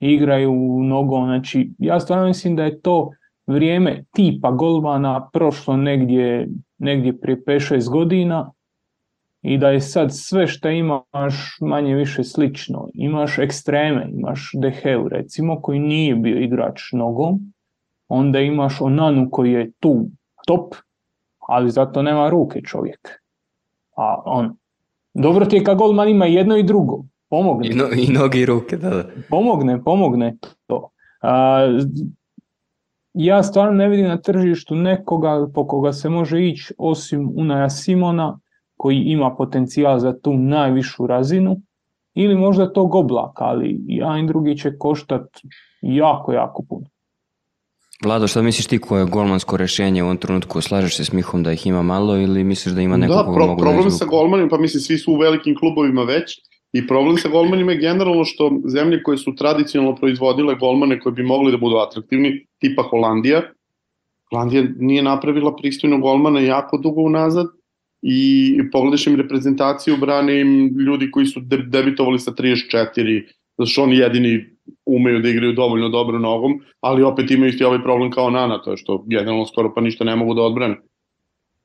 igraju u nogom, znači ja stvarno mislim da je to vrijeme tipa golmana prošlo negdje, negdje prije 5-6 godina i da je sad sve što imaš manje više slično. Imaš ekstreme, imaš Deheu recimo koji nije bio igrač nogom, onda imaš Onanu koji je tu top, ali zato nema ruke čovjek. A on, dobro ti je kad golman ima jedno i drugo, pomogne. I, no, i noge i ruke, da, da. Pomogne, pomogne to. A, ja stvarno ne vidim na tržištu nekoga po koga se može ići osim Unaja Simona koji ima potencijal za tu najvišu razinu ili možda tog oblaka, ali jedan i drugi će koštati jako, jako puno. Vlado, šta misliš ti koje je golmansko rešenje u ovom trenutku? Slažeš se s Mihom da ih ima malo ili misliš da ima neko da, pro, mogu da problem sa golmanima, pa mislim svi su u velikim klubovima već i problem sa golmanima je generalno što zemlje koje su tradicionalno proizvodile golmane koji bi mogli da budu atraktivni, tipa Holandija, Holandija nije napravila pristojno golmana jako dugo unazad i pogledaš im reprezentaciju, brane im ljudi koji su debitovali sa 34, zato što oni jedini umeju da igraju dovoljno dobro nogom, ali opet imaju isti ovaj problem kao Nana, to je što generalno skoro pa ništa ne mogu da odbrane.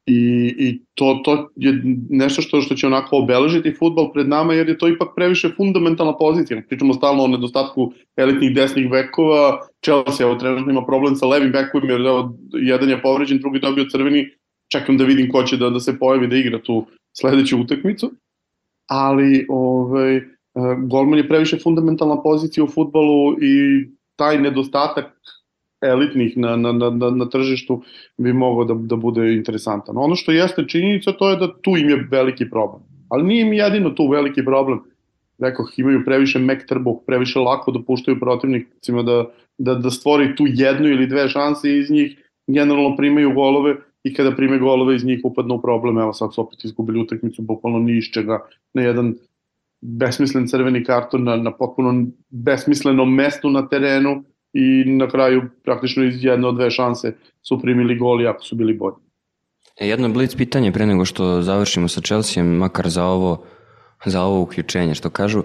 I, i to, to je nešto što, što će onako obeležiti futbol pred nama, jer je to ipak previše fundamentalna pozicija. Pričamo stalno o nedostatku elitnih desnih bekova, Chelsea evo trenutno ima problem sa levim bekovima, jer evo, jedan je povređen, drugi dobio crveni, čekam da vidim ko će da, da se pojavi da igra tu sledeću utakmicu, ali ovaj, golman je previše fundamentalna pozicija u futbolu i taj nedostatak elitnih na, na, na, na tržištu bi mogao da, da bude interesantan. Ono što jeste činjenica to je da tu im je veliki problem. Ali nije im jedino tu veliki problem. Rekao, imaju previše mek trbuh, previše lako dopuštaju protivnicima da, da, da stvori tu jednu ili dve šanse iz njih generalno primaju golove i kada prime golove iz njih upadnu u problem. Evo sad su opet izgubili utakmicu bukvalno ni iz čega na jedan besmislen crveni karton na, na potpuno besmislenom mestu na terenu i na kraju praktično iz jedne od dve šanse su primili gol ako su bili bolji. E, jedno blic pitanje pre nego što završimo sa Chelsea, makar za ovo, za ovo uključenje, što kažu,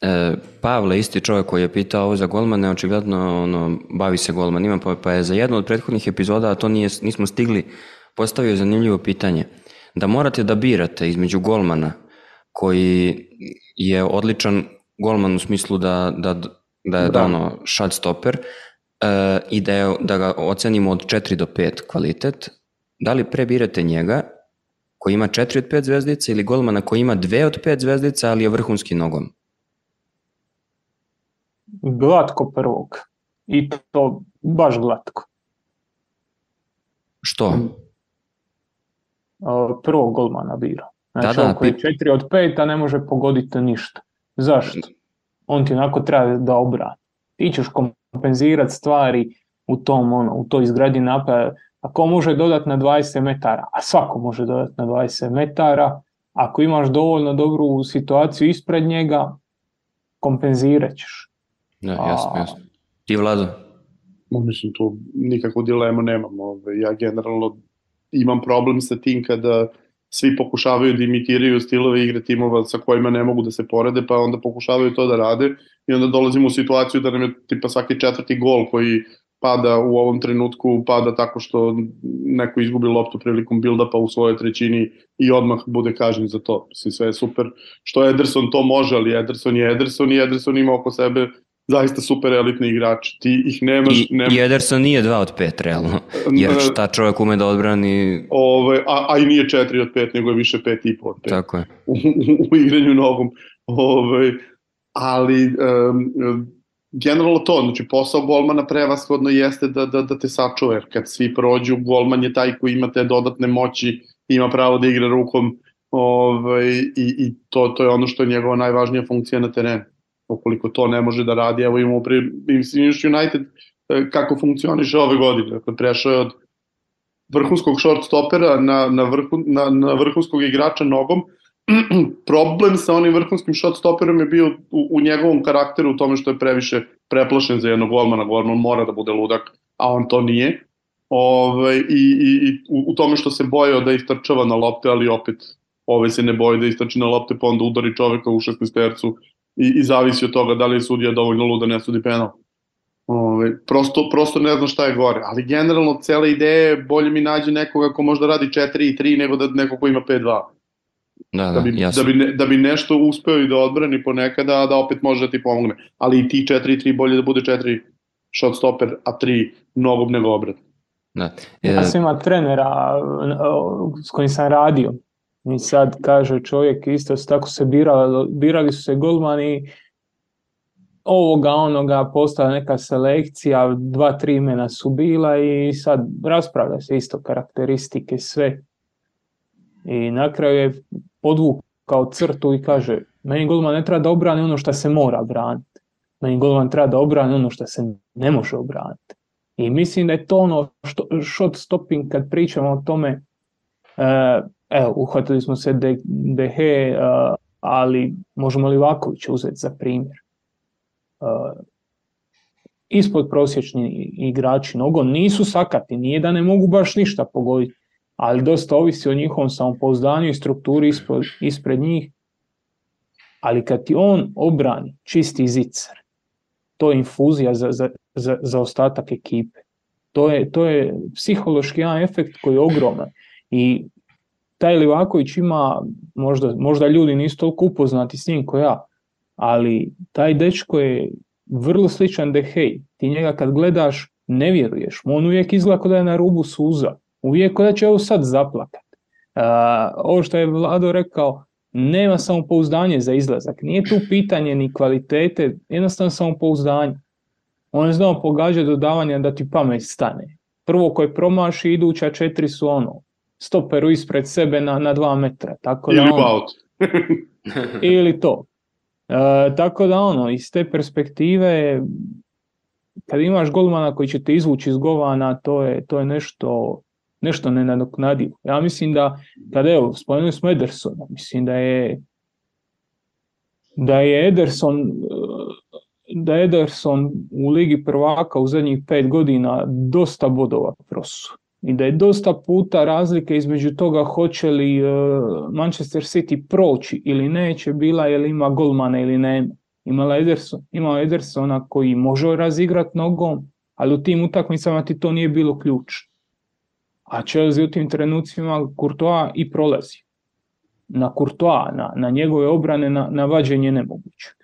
e, Pavle, isti čovjek koji je pitao ovo za golmane, očigledno ono, bavi se golmanima, pa, pa je za jednu od prethodnih epizoda, a to nije, nismo stigli, postavio zanimljivo pitanje. Da morate da birate između golmana koji je odličan golman u smislu da, da da je da. ono shot stopper uh, i da, je, da ga ocenimo od 4 do 5 kvalitet, da li prebirate njega koji ima 4 od 5 zvezdica ili golmana koji ima 2 od 5 zvezdica, ali je vrhunski nogom? Glatko prvog. I to baš glatko. Što? Prvog golmana bira. Znači, da, da, koji je 4 od 5, a ne može pogoditi ništa. Zašto? on ti onako treba da obrani. Ti ćeš kompenzirati stvari u tom, ono, u toj izgradi napada. Ako može dodati na 20 metara, a svako može dodati na 20 metara, ako imaš dovoljno dobru situaciju ispred njega, kompenzirat ćeš. Da, jasno, jasno. Ti Vlado? Mislim, tu nikakvu dilemu nemam. Ove, ja generalno imam problem sa tim kada svi pokušavaju da imitiraju stilove igre timova sa kojima ne mogu da se porede, pa onda pokušavaju to da rade i onda dolazimo u situaciju da nam je tipa svaki četvrti gol koji pada u ovom trenutku, pada tako što neko izgubi loptu prilikom build-upa u svojoj trećini i odmah bude kažen za to. Mislim, sve je super. Što Ederson to može, ali Ederson je Ederson i Ederson ima oko sebe zaista super elitni igrač. Ti ih nemaš... I, nemaš... i Ederson nije 2 od 5, realno. Jer šta čovjek ume da odbrani... Ove, a, a i nije 4 od 5, nego je više 5 i po od 5. Tako je. U, u, u igranju nogom. Ove, ali um, generalno to, znači posao golmana prevashodno jeste da, da, da te sačuva, jer kad svi prođu, golman je taj koji ima te dodatne moći, ima pravo da igra rukom ovaj, i, i to, to je ono što je njegova najvažnija funkcija na terenu ukoliko to ne može da radi, evo imamo pri United e, kako funkcioniše ove godine. Dakle, prešao je od vrhunskog short stopera na, na, vrhu, na, na vrhunskog igrača nogom. Problem sa onim vrhunskim short stoperom je bio u, u njegovom karakteru u tome što je previše preplašen za jednog golmana. Golman mora da bude ludak, a on to nije. Ove, i, i, i u, u tome što se bojao da istrčava na lopte, ali opet ovaj se ne boji da istrči na lopte, pa onda udari čoveka u 16 tercu i, i zavisi od toga da li je sudija dovoljno luda ne sudi penal. Ove, prosto, prosto ne znam šta je gore, ali generalno cela ideja je bolje mi nađe nekoga ko možda radi 4 i 3 nego da neko ko ima 5-2. Da, da, da, bi, jasno. da, bi ne, da bi nešto uspeo i da odbrani ponekada, da opet može da ti pomogne. Ali i ti 4 i 3 bolje da bude 4 shot stopper, a 3 mnogo nego obrat. Da. E... Ja sam ima trenera s kojim sam radio I sad kaže čovjek isto tako se birali, birali su se golmani ovoga onoga postala neka selekcija, dva, tri imena su bila i sad raspravlja se isto karakteristike, sve. I na kraju je podvukao crtu i kaže meni golman ne treba da obrani ono što se mora braniti. Meni golman treba da obrani ono što se ne može obraniti. I mislim da je to ono što, shot stopping kad pričamo o tome e, evo, uhvatili smo se De, De He, uh, ali možemo li Vaković uzeti za primjer? Uh, ispod prosječni igrači nogo nisu sakati, nije da ne mogu baš ništa pogoditi, ali dosta ovisi o njihovom samopouzdanju i strukturi ispred, ispred njih. Ali kad ti on obrani čisti zicar, to je infuzija za, za, za, za ostatak ekipe. To je, to je psihološki jedan efekt koji je ogroman. I taj Livaković ima, možda, možda ljudi nisu toliko upoznati s njim ko ja, ali taj dečko je vrlo sličan Dehej. Ti njega kad gledaš ne vjeruješ on uvijek izgleda da je na rubu suza, uvijek da će ovo sad zaplakat. Uh, ovo što je Vlado rekao, nema samopouzdanje za izlazak. Nije tu pitanje ni kvalitete, jednostavno samopouzdanje. On je znao pogađati dodavanja da ti pamet stane. Prvo koje promaši, iduća četiri su ono, stoperu ispred sebe na, na dva metra. Tako da Ili on, out. ili to. E, tako da ono, iz te perspektive, kad imaš golmana koji će te izvući iz govana, to je, to je nešto, nešto nenadoknadivo. Ja mislim da, kad evo, spomenuli smo Edersona, mislim da je da je Ederson da je Ederson u Ligi prvaka u zadnjih pet godina dosta bodova prosu. I da je dosta puta razlike između toga hoće li uh, Manchester City proći ili neće bila ili ima golmana ili nema. Imala Ederson, imao Edersona koji može razigrat nogom, ali u tim utakmicama ti to nije bilo ključ. A Chelsea u tim trenucima Courtois i prolazi. Na Courtois, na, na njegove obrane, na, na vađenje nemogućeg.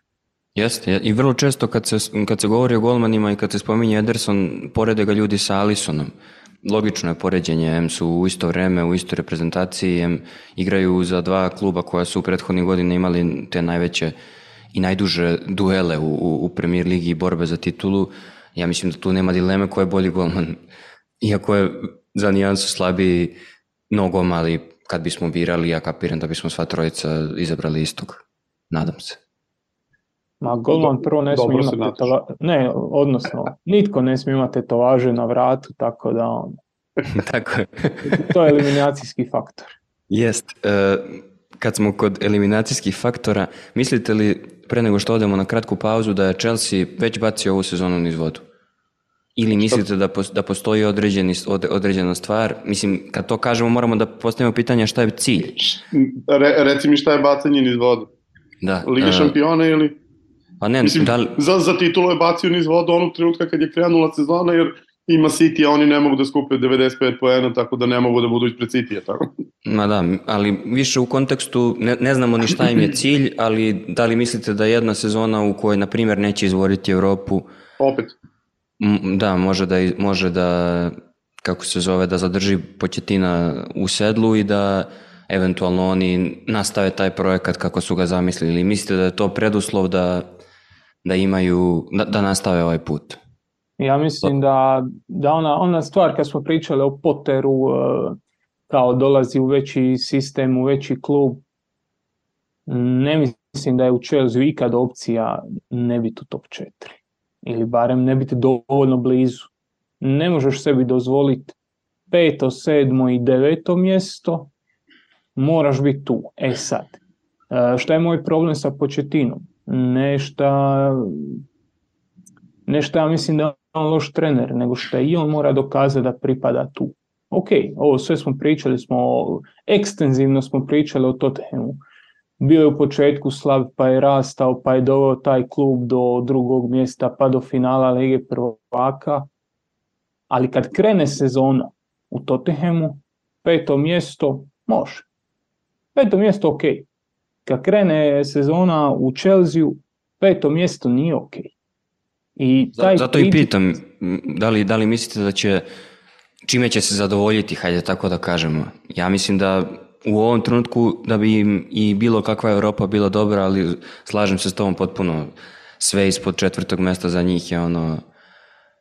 Jeste, i vrlo često kad se, kad se govori o golmanima i kad se spominje Ederson, porede ga ljudi sa Alisonom. Logično je poređenje, M su u isto vreme, u istoj reprezentaciji, M igraju za dva kluba koja su u prethodnih godina imali te najveće i najduže duele u, u, u premier ligi i borbe za titulu. Ja mislim da tu nema dileme ko je bolji golman. Iako je za nijansu slabiji nogom, ali kad bismo birali, ja kapiram da bismo sva trojica izabrali istog. Nadam se. Ma golman prvo ne smije imati tetova... ne, odnosno, nitko ne smije imati tetovaže na vratu, tako da on... tako je. to je eliminacijski faktor. Jest. E, kad smo kod eliminacijskih faktora, mislite li, pre nego što odemo na kratku pauzu, da je Chelsea već bacio ovu sezonu niz vodu? Ili mislite da, da postoji određeni, od, određena stvar? Mislim, kad to kažemo, moramo da postavimo pitanje šta je cilj. Re, reci mi šta je bacanje niz vodu? Da. Liga uh, šampiona ili... Pa ne, Mislim, da li... za, za titulu je bacio niz vodu onog trenutka kad je krenula sezona, jer ima City, a oni ne mogu da skupe 95 poena, tako da ne mogu da budu ispred City, tako? Ma da, ali više u kontekstu, ne, ne znamo ni šta im je cilj, ali da li mislite da jedna sezona u kojoj, na primjer, neće izvoriti Evropu... Opet. Da, može da, može da, kako se zove, da zadrži početina u sedlu i da eventualno oni nastave taj projekat kako su ga zamislili. Mislite da je to preduslov da, da imaju, da, da nastave ovaj put? Ja mislim da, da ona, ona stvar kad smo pričali o Potteru kao dolazi u veći sistem, u veći klub, ne mislim da je u Chelsea ikad opcija ne biti u top 4. Ili barem ne biti dovoljno blizu. Ne možeš sebi dozvoliti peto, sedmo i deveto mjesto, moraš biti tu. E sad, šta je moj problem sa početinom? Nešta, nešta ja mislim da je on loš trener, nego što i on mora dokazati da pripada tu. Ok, ovo sve smo pričali, smo ekstenzivno smo pričali o Tottenhamu. Bio je u početku slab, pa je rastao, pa je doveo taj klub do drugog mjesta, pa do finala Lige prvaka. Ali kad krene sezona u Tottenhamu, peto mjesto može. Peto mjesto ok. Kad krene sezona u Chelsea, peto mjesto nije ok. I taj Zato i pitam, da li, da li mislite da će, čime će se zadovoljiti, hajde tako da kažemo. Ja mislim da u ovom trenutku da bi im i bilo kakva Europa bila dobra, ali slažem se s tobom potpuno. Sve ispod četvrtog mesta za njih je ono...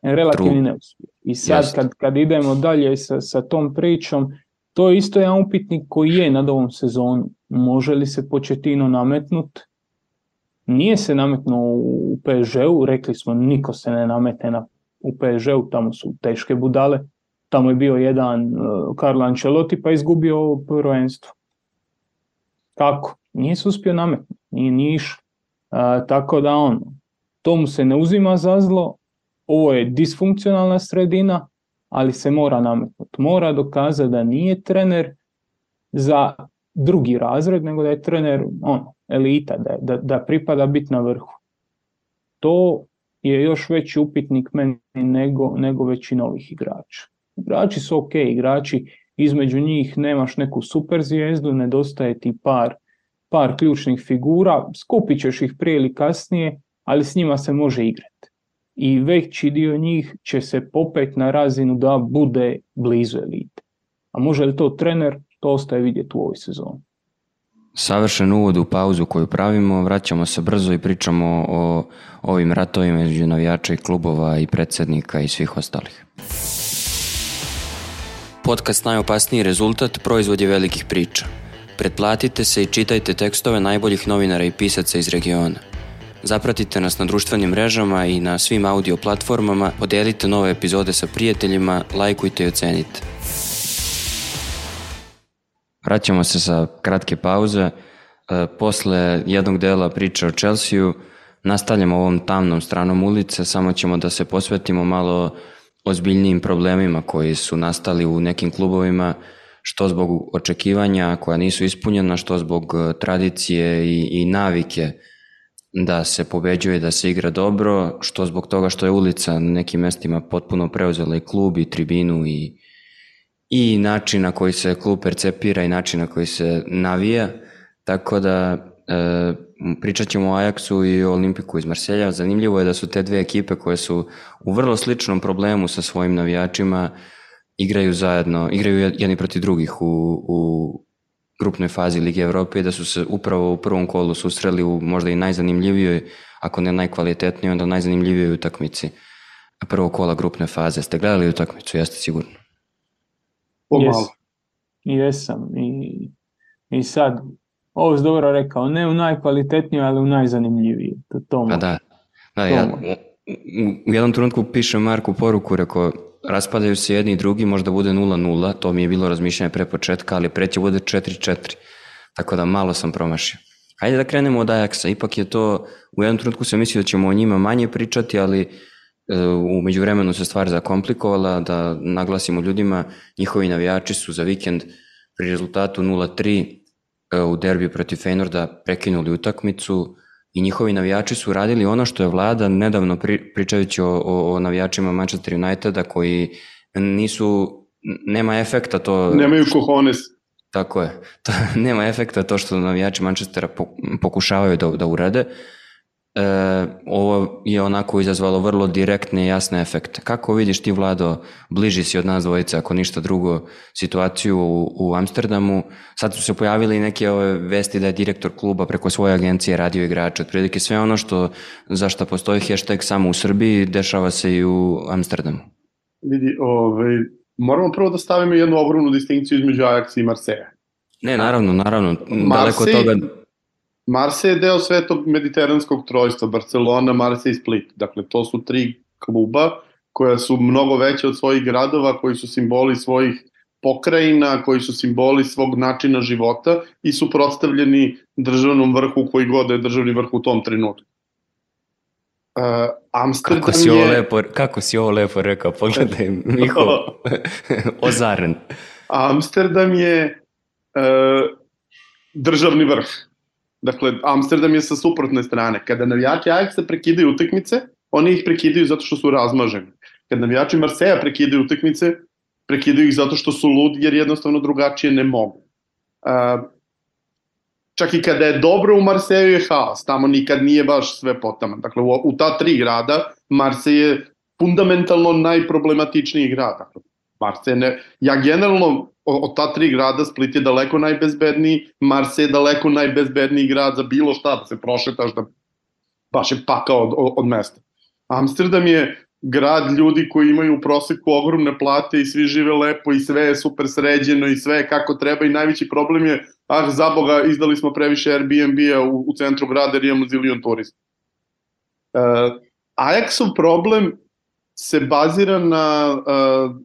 Relativni neuspjeh. I sad kad, kad idemo dalje sa, sa tom pričom, to je isto jedan upitnik koji je nad ovom sezonu. Može li se Početino nametnut? Nije se nametnuo u PSG-u, rekli smo niko se ne nametne na, u PSG-u, tamo su teške budale. Tamo je bio jedan uh, Carlo Ancelotti pa izgubio prvenstvo. Kako? Nije se uspio nametnuti, nije niš. Uh, tako da ono, to mu se ne uzima za zlo, ovo je disfunkcionalna sredina, ali se mora nametnuti. Mora dokazati da nije trener za drugi razred, nego da je trener ono, elita, da, da, da pripada biti na vrhu. To je još veći upitnik meni nego, nego veći novih igrača. Igrači su ok, igrači između njih nemaš neku super zvijezdu, nedostaje ti par, par ključnih figura, skupit ćeš ih prije ili kasnije, ali s njima se može igrati. I veći dio njih će se popet na razinu da bude blizu elite. A može li to trener, to ostaje vidjeti u ovoj sezoni. Savršen uvod u pauzu koju pravimo, vraćamo se brzo i pričamo o ovim ratovima između navijača i klubova i predsjednika i svih ostalih. Podcast Najopasniji rezultat proizvod je velikih priča. Pretplatite se i čitajte tekstove najboljih novinara i pisaca iz regiona. Zapratite nas na društvenim mrežama i na svim audio platformama, podelite nove epizode sa prijateljima, lajkujte i ocenite. Vraćamo se sa kratke pauze. E, posle jednog dela priče o Chelsea-u nastavljamo ovom tamnom stranom ulice, samo ćemo da se posvetimo malo ozbiljnijim problemima koji su nastali u nekim klubovima, što zbog očekivanja koja nisu ispunjena, što zbog e, tradicije i, i navike da se pobeđuje, da se igra dobro, što zbog toga što je ulica na nekim mestima potpuno preuzela i klub i tribinu i, i način na koji se klub percepira i način na koji se navija, tako da e, pričat ćemo o Ajaxu i o Olimpiku iz Marselja. Zanimljivo je da su te dve ekipe koje su u vrlo sličnom problemu sa svojim navijačima igraju zajedno, igraju jedni protiv drugih u, u grupnoj fazi Lige Evrope i da su se upravo u prvom kolu susreli u možda i najzanimljivijoj, ako ne najkvalitetnijoj, onda najzanimljivijoj utakmici prvog kola grupne faze. Ste gledali utakmicu, jeste sigurno? Pomalo. Jesam. I, I sad, ovo si dobro rekao, ne u najkvalitetnijoj, ali u najzanimljiviji. To, to Pa da, da ja, u, u jednom trenutku pišem Marku poruku, rekao, raspadaju se jedni i drugi, možda bude 0-0, to mi je bilo razmišljanje pre početka, ali pre će bude 4-4, tako da malo sam promašio. Hajde da krenemo od Ajaxa, ipak je to, u jednom trenutku sam mislio da ćemo o njima manje pričati, ali e, u međuvremenu se stvar zakomplikovala, da naglasimo ljudima, njihovi navijači su za vikend pri rezultatu 0-3 e, u derbiju protiv Feynorda prekinuli utakmicu, i njihovi navijači su radili ono što je vlada nedavno pri, pričajući o, o, o navijačima Manchester Uniteda koji nisu, nema efekta to... Nemaju kohones. Tako je. To, nema efekta to što navijači Manchestera pokušavaju da, da urade. E, ovo je onako izazvalo vrlo direktne i jasne efekte. Kako vidiš ti, Vlado, bliži si od nas dvojice, ako ništa drugo, situaciju u, u Amsterdamu? Sad su se pojavili neke ove vesti da je direktor kluba preko svoje agencije radio igrače. Otprilike sve ono što, za što postoji hashtag samo u Srbiji, dešava se i u Amsterdamu. Vidi, ovaj, moramo prvo da stavimo jednu ogromnu distinkciju između Ajaxa i Marseja. Ne, naravno, naravno. Daleko od toga Marse je deo svetog mediteranskog trojstva, Barcelona, Marse i Split. Dakle, to su tri kluba koja su mnogo veće od svojih gradova, koji su simboli svojih pokrajina, koji su simboli svog načina života i su prostavljeni državnom vrhu koji god da je državni vrh u tom trenutku. Uh, Amsterdam kako si ovo je... lepo, kako si ovo lepo rekao, pogledaj Miho, ozaren. Amsterdam je uh, državni vrh Dakle, Amsterdam je sa suprotne strane. Kada navijači Ajaxa prekidaju utakmice, oni ih prekidaju zato što su razmaženi. Kada navijači Marseja prekidaju utakmice, prekidaju ih zato što su ludi jer jednostavno drugačije ne mogu. Uh, čak i kada je dobro u Marseju je haos, tamo nikad nije baš sve potama. Dakle, u, ta tri grada Marsej je fundamentalno najproblematičniji grad. Dakle, Marsej ne, ja generalno od ta tri grada Split je daleko najbezbedniji, Marse je daleko najbezbedniji grad za bilo šta da se prošetaš, da baš je pakao od, od, od mesta. Amsterdam je grad ljudi koji imaju u proseku ogromne plate i svi žive lepo i sve je super sređeno i sve je kako treba i najveći problem je, ah za Boga, izdali smo previše Airbnb-a u, u centru grada jer imamo zilion turista. Uh, Ajaxov problem se bazira na uh,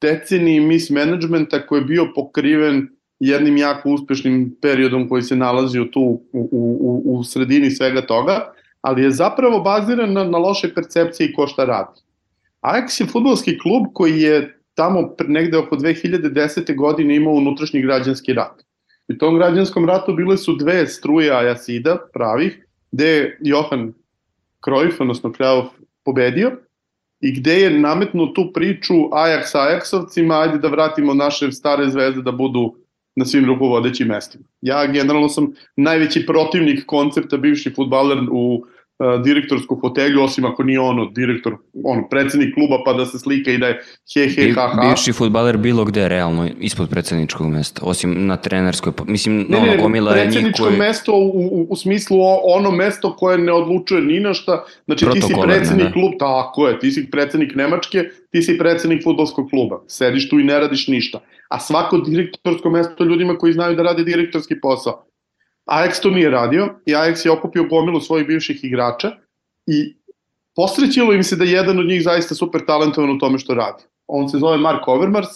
deceniji mismanagementa koji je bio pokriven jednim jako uspešnim periodom koji se nalazio tu u, u, u sredini svega toga, ali je zapravo baziran na, na loše percepcije i ko šta radi. Ajax je futbolski klub koji je tamo negde oko 2010. godine imao unutrašnji građanski rat. U tom građanskom ratu bile su dve struje Ajasida pravih, gde je Johan Cruyff, odnosno Cruyff, pobedio i gde je nametnu tu priču Ajax Ajaxovcima, ajde da vratimo naše stare zvezde da budu na svim rukovodećim mestima. Ja generalno sam najveći protivnik koncepta bivši futbaler u direktorsku fotelju, osim ako nije ono direktor, ono, predsednik kluba pa da se slika i da je he he ha ha. Bivši futbaler bilo gde realno ispod predsedničkog mesta, osim na trenerskoj, mislim, ne, ono, ne, gomila je njih koji... mesto u, u, u smislu ono mesto koje ne odlučuje ni na šta, znači ti si predsednik da. klub, tako je, ti si predsednik Nemačke, ti si predsednik futbolskog kluba, sediš tu i ne radiš ništa, a svako direktorsko mesto ljudima koji znaju da rade direktorski posao. Ajax to nije radio i Ajax je okupio gomilu svojih bivših igrača i posrećilo im se da je jedan od njih zaista super talentovan u tome što radi. On se zove Mark Overmars,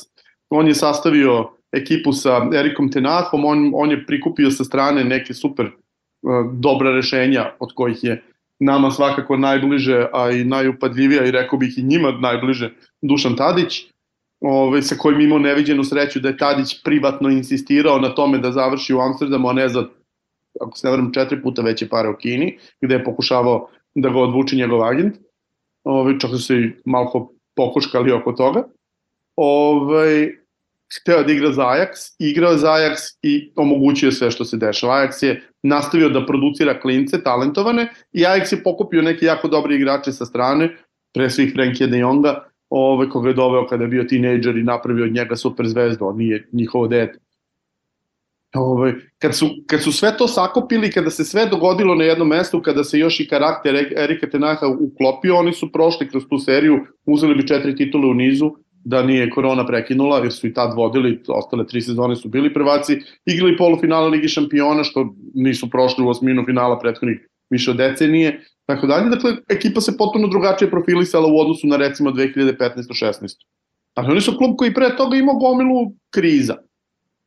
on je sastavio ekipu sa Erikom Tenahom, on, on je prikupio sa strane neke super uh, dobra rešenja od kojih je nama svakako najbliže, a i najupadljivija i rekao bih i njima najbliže Dušan Tadić, ovaj, sa kojim imao neviđenu sreću da je Tadić privatno insistirao na tome da završi u Amsterdamu, a ne za, ako se ne vrem, četiri puta veće pare u Kini, gde je pokušavao da ga odvuči njegov agent. Ovaj, čak su se i malo pokuškali oko toga. Ovaj, hteo da igra za Ajax, igrao za Ajax i omogućio sve što se dešava. Ajax je nastavio da producira klince, talentovane, i Ajax je pokupio neke jako dobre igrače sa strane, pre svih Frenkie de Jonga, ove, koga je doveo kada je bio tinejdžer i napravio od njega super zvezdu, on nije njihovo dete. Ove, kad, su, kad su sve to sakopili, kada se sve dogodilo na jednom mestu, kada se još i karakter Erika Tenaha uklopio, oni su prošli kroz tu seriju, uzeli bi četiri titule u nizu, da nije korona prekinula, jer su i tad vodili, ostale tri sezone su bili prvaci, igrali polufinale Ligi šampiona, što nisu prošli u osminu finala prethodnih više od decenije, tako dalje. Dakle, ekipa se potpuno drugačije profilisala u odnosu na recimo 2015-16. Ali oni su klub koji pre toga imao gomilu kriza.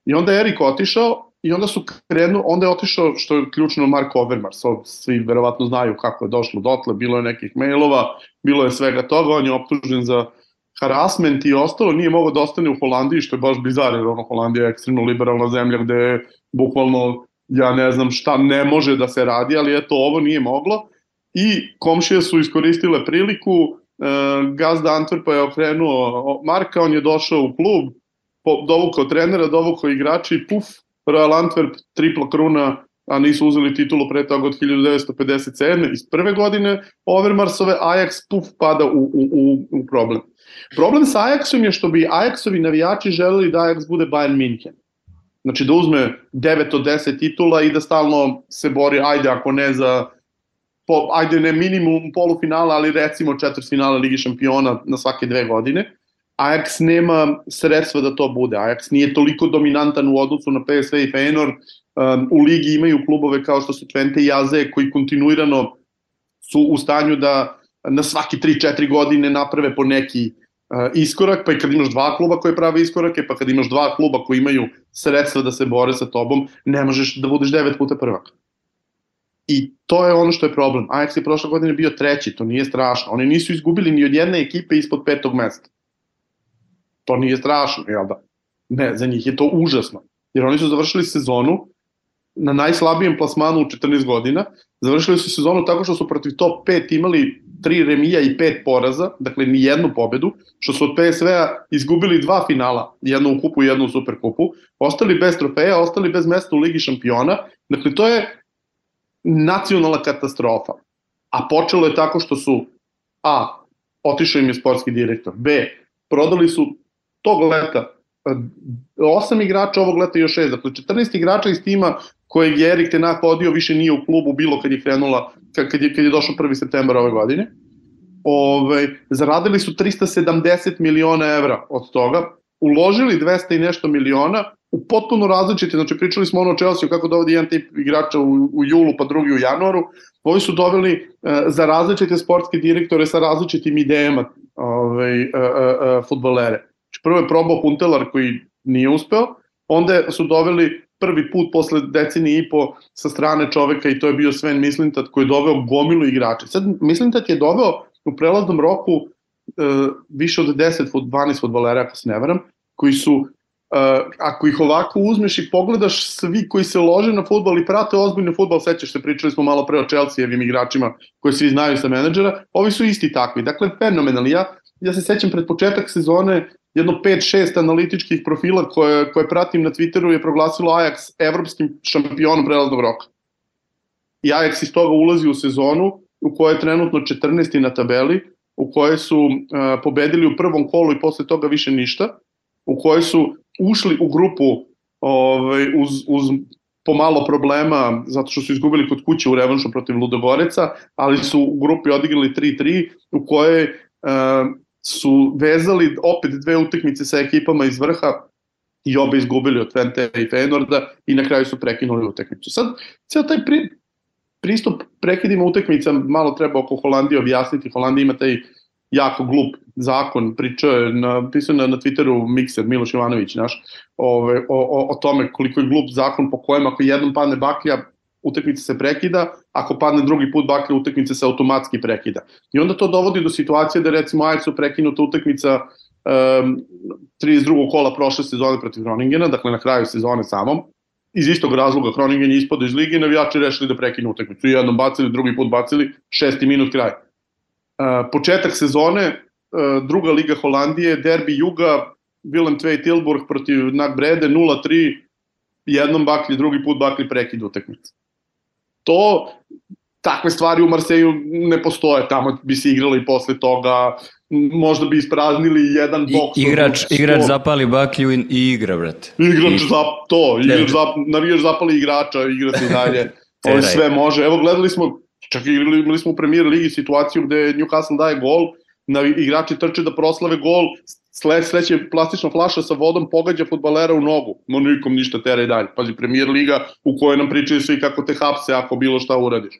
I onda je Erik otišao i onda su krenu, onda je otišao, što je ključno Mark Overmars, to svi verovatno znaju kako je došlo dotle, bilo je nekih mailova, bilo je svega toga, on je optužen za harassment i ostalo, nije mogao da ostane u Holandiji, što je baš bizar, jer ono Holandija je ekstremno liberalna zemlja gde je bukvalno, ja ne znam šta ne može da se radi, ali eto, ovo nije moglo. I komšije su iskoristile priliku, e, gazda Antwerpa je okrenuo Marka, on je došao u klub, dovukao trenera, dovukao igrača i puf, Royal Antwerp, tripla kruna, a nisu uzeli titulu pre toga od 1957. iz prve godine Overmarsove, Ajax puf pada u, u, u, u problem. Problem sa Ajaxom je što bi Ajaxovi navijači želeli da Ajax bude Bayern München. Znači da uzme 9 od 10 titula i da stalno se bori, ajde ako ne za po, ajde ne minimum polufinala, ali recimo četvrtfinala Ligi šampiona na svake dve godine. Ajax nema sredstva da to bude. Ajax nije toliko dominantan u odnosu na PSV i Feyenoord. Um, u ligi imaju klubove kao što su Twente i Aze koji kontinuirano su u stanju da na svaki 3-4 godine naprave po neki uh, iskorak, pa i kad imaš dva kluba koje prave iskorake, pa kad imaš dva kluba koji imaju sredstva da se bore sa tobom, ne možeš da budeš devet puta prvak. I to je ono što je problem. Ajax je prošle godine bio treći, to nije strašno. Oni nisu izgubili ni od jedne ekipe ispod petog mesta. To nije strašno, jel da? Ne, za njih je to užasno. Jer oni su završili sezonu na najslabijem plasmanu u 14 godina. Završili su sezonu tako što su protiv top 5 imali tri remija i pet poraza, dakle ni jednu pobedu, što su od PSV-a izgubili dva finala, jednu u kupu i jednu u superkupu, ostali bez trofeja, ostali bez mesta u Ligi šampiona. Dakle, to je nacionalna katastrofa. A počelo je tako što su A. Otišao im je sportski direktor. B. Prodali su tog leta e, osam igrača, ovog leta još šest. Dakle, 14 igrača iz tima kojeg je Erik Tenak vodio više nije u klubu bilo kad je krenula, kad je, kad je došao 1. septembar ove godine. Ove, zaradili su 370 miliona evra od toga, uložili 200 i nešto miliona, u potpuno različite, znači pričali smo ono o Chelsea kako dovodi jedan tip igrača u, u julu pa drugi u januaru, ovi su doveli uh, za različite sportske direktore sa različitim idejama ovaj, uh, uh, uh, futbolere. Prvo je probao Puntelar koji nije uspeo, onda su doveli prvi put posle decenije i po sa strane čoveka i to je bio Sven Mislintat koji je doveo gomilu igrača. Sad Mislintat je doveo u prelaznom roku više od 10, 12 futbolera, ako se ne varam, koji su Uh, ako ih ovako uzmeš i pogledaš svi koji se lože na futbol i prate ozbiljno futbol, sećaš se, pričali smo malo pre o Chelsea-evim igračima koji svi znaju sa menadžera, ovi su isti takvi. Dakle, fenomenalni. Ja, ja se sećam pred početak sezone jedno 5-6 analitičkih profila koje, koje pratim na Twitteru je proglasilo Ajax evropskim šampionom prelaznog roka. I Ajax iz toga ulazi u sezonu u kojoj je trenutno 14. na tabeli, u kojoj su uh, pobedili u prvom kolu i posle toga više ništa, u kojoj su ušli u grupu ovaj, uz, uz pomalo problema, zato što su izgubili kod kuće u revanšu protiv Ludogoreca, ali su u grupi odigrali 3-3, u kojoj uh, su vezali opet dve utakmice sa ekipama iz vrha i obe izgubili od Twente i Feynorda i na kraju su prekinuli utakmicu. Sad, ceo taj pri, pristup prekidima utakmica malo treba oko Holandije objasniti. Holandija ima taj jako glup zakon, pričao je, na, pisao na, na Twitteru Mikser, Miloš Ivanović naš, ove, o, o, o tome koliko je glup zakon po kojem ako jednom padne baklja, utakmica se prekida, ako padne drugi put baklja, utakmica se automatski prekida. I onda to dovodi do situacije da recimo Ajaxu prekinuta utakmica um, 32. kola prošle sezone protiv Groningena, dakle na kraju sezone samom, iz istog razloga Groningen je ispod iz lige, navijači rešili da prekinu utakmicu. Jednom bacili, drugi put bacili, šesti minut kraj. Uh, početak sezone, uh, druga liga Holandije, derbi Juga, Willem Tvej Tilburg protiv Nagbrede, 0-3, jednom bakli, drugi put bakli prekid utakmice. To, takve stvari u Marseju ne postoje, tamo bi se igrali posle toga, možda bi ispraznili jedan boks. I, igrač, igrač zapali baklju i, i igra, brate. Igrač I... zap, to, igrač zap, navijaš zapali igrača, igra se dalje. Ovo sve može. Evo gledali smo, čak igrali, imali smo u premier ligi situaciju gde Newcastle daje gol, na igrači trče da proslave gol, sled, sleće plastična flaša sa vodom pogađa futbalera u nogu, no nikom ništa tera i dalje. Pazi, premier liga u kojoj nam pričaju svi kako te hapse ako bilo šta uradiš.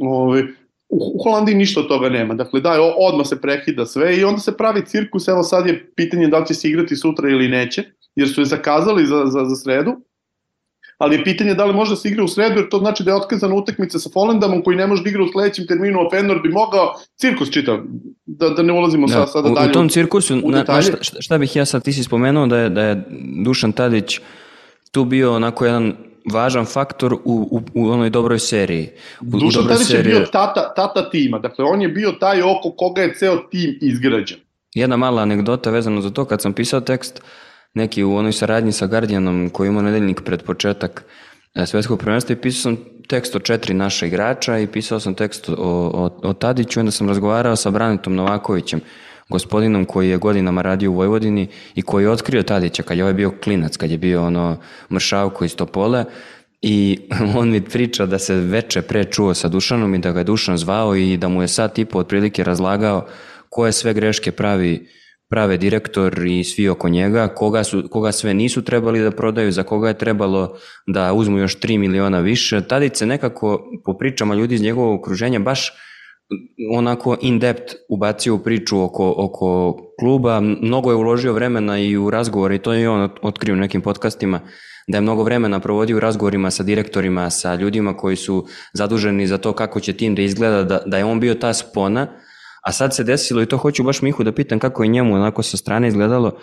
Ove, u Holandiji ništa od toga nema. Dakle, da, odmah se prekida sve i onda se pravi cirkus, evo sad je pitanje da li će se igrati sutra ili neće, jer su je zakazali za, za, za sredu, ali je pitanje da li može da se igra u sredu, jer to znači da je otkazana utakmica sa Folendamom koji ne može da igra u sledećem terminu, a Fenor bi mogao, cirkus čitav, da, da ne ulazimo da, sada dalje. U tom cirkusu, u na, na šta, šta bih ja sad, ti si spomenuo da je, da je Dušan Tadić tu bio onako jedan važan faktor u, u, u onoj dobroj seriji. U, Dušan Tadić seriji... je bio tata, tata tima, dakle on je bio taj oko koga je ceo tim izgrađen. Jedna mala anegdota vezana za to, kad sam pisao tekst, neki u onoj saradnji sa Guardianom koji ima nedeljnik pred početak e, svetskog prvenstva i pisao sam tekst o četiri naša igrača i pisao sam tekst o, o, o Tadiću, onda sam razgovarao sa Branitom Novakovićem, gospodinom koji je godinama radio u Vojvodini i koji je otkrio Tadića kad je ovaj bio klinac, kad je bio ono mršavko iz Topole i on mi priča da se veče pre čuo sa Dušanom i da ga je Dušan zvao i da mu je sad tipo otprilike razlagao koje sve greške pravi prave direktor i svi oko njega, koga, su, koga sve nisu trebali da prodaju, za koga je trebalo da uzmu još 3 miliona više. Tadić se nekako po pričama ljudi iz njegovog okruženja baš onako in depth ubacio u priču oko, oko kluba, mnogo je uložio vremena i u razgovore i to je on otkrio u nekim podcastima, da je mnogo vremena provodio u razgovorima sa direktorima, sa ljudima koji su zaduženi za to kako će tim da izgleda, da, da je on bio ta spona, a sad se desilo i to hoću baš Mihu da pitam kako je njemu onako sa strane izgledalo,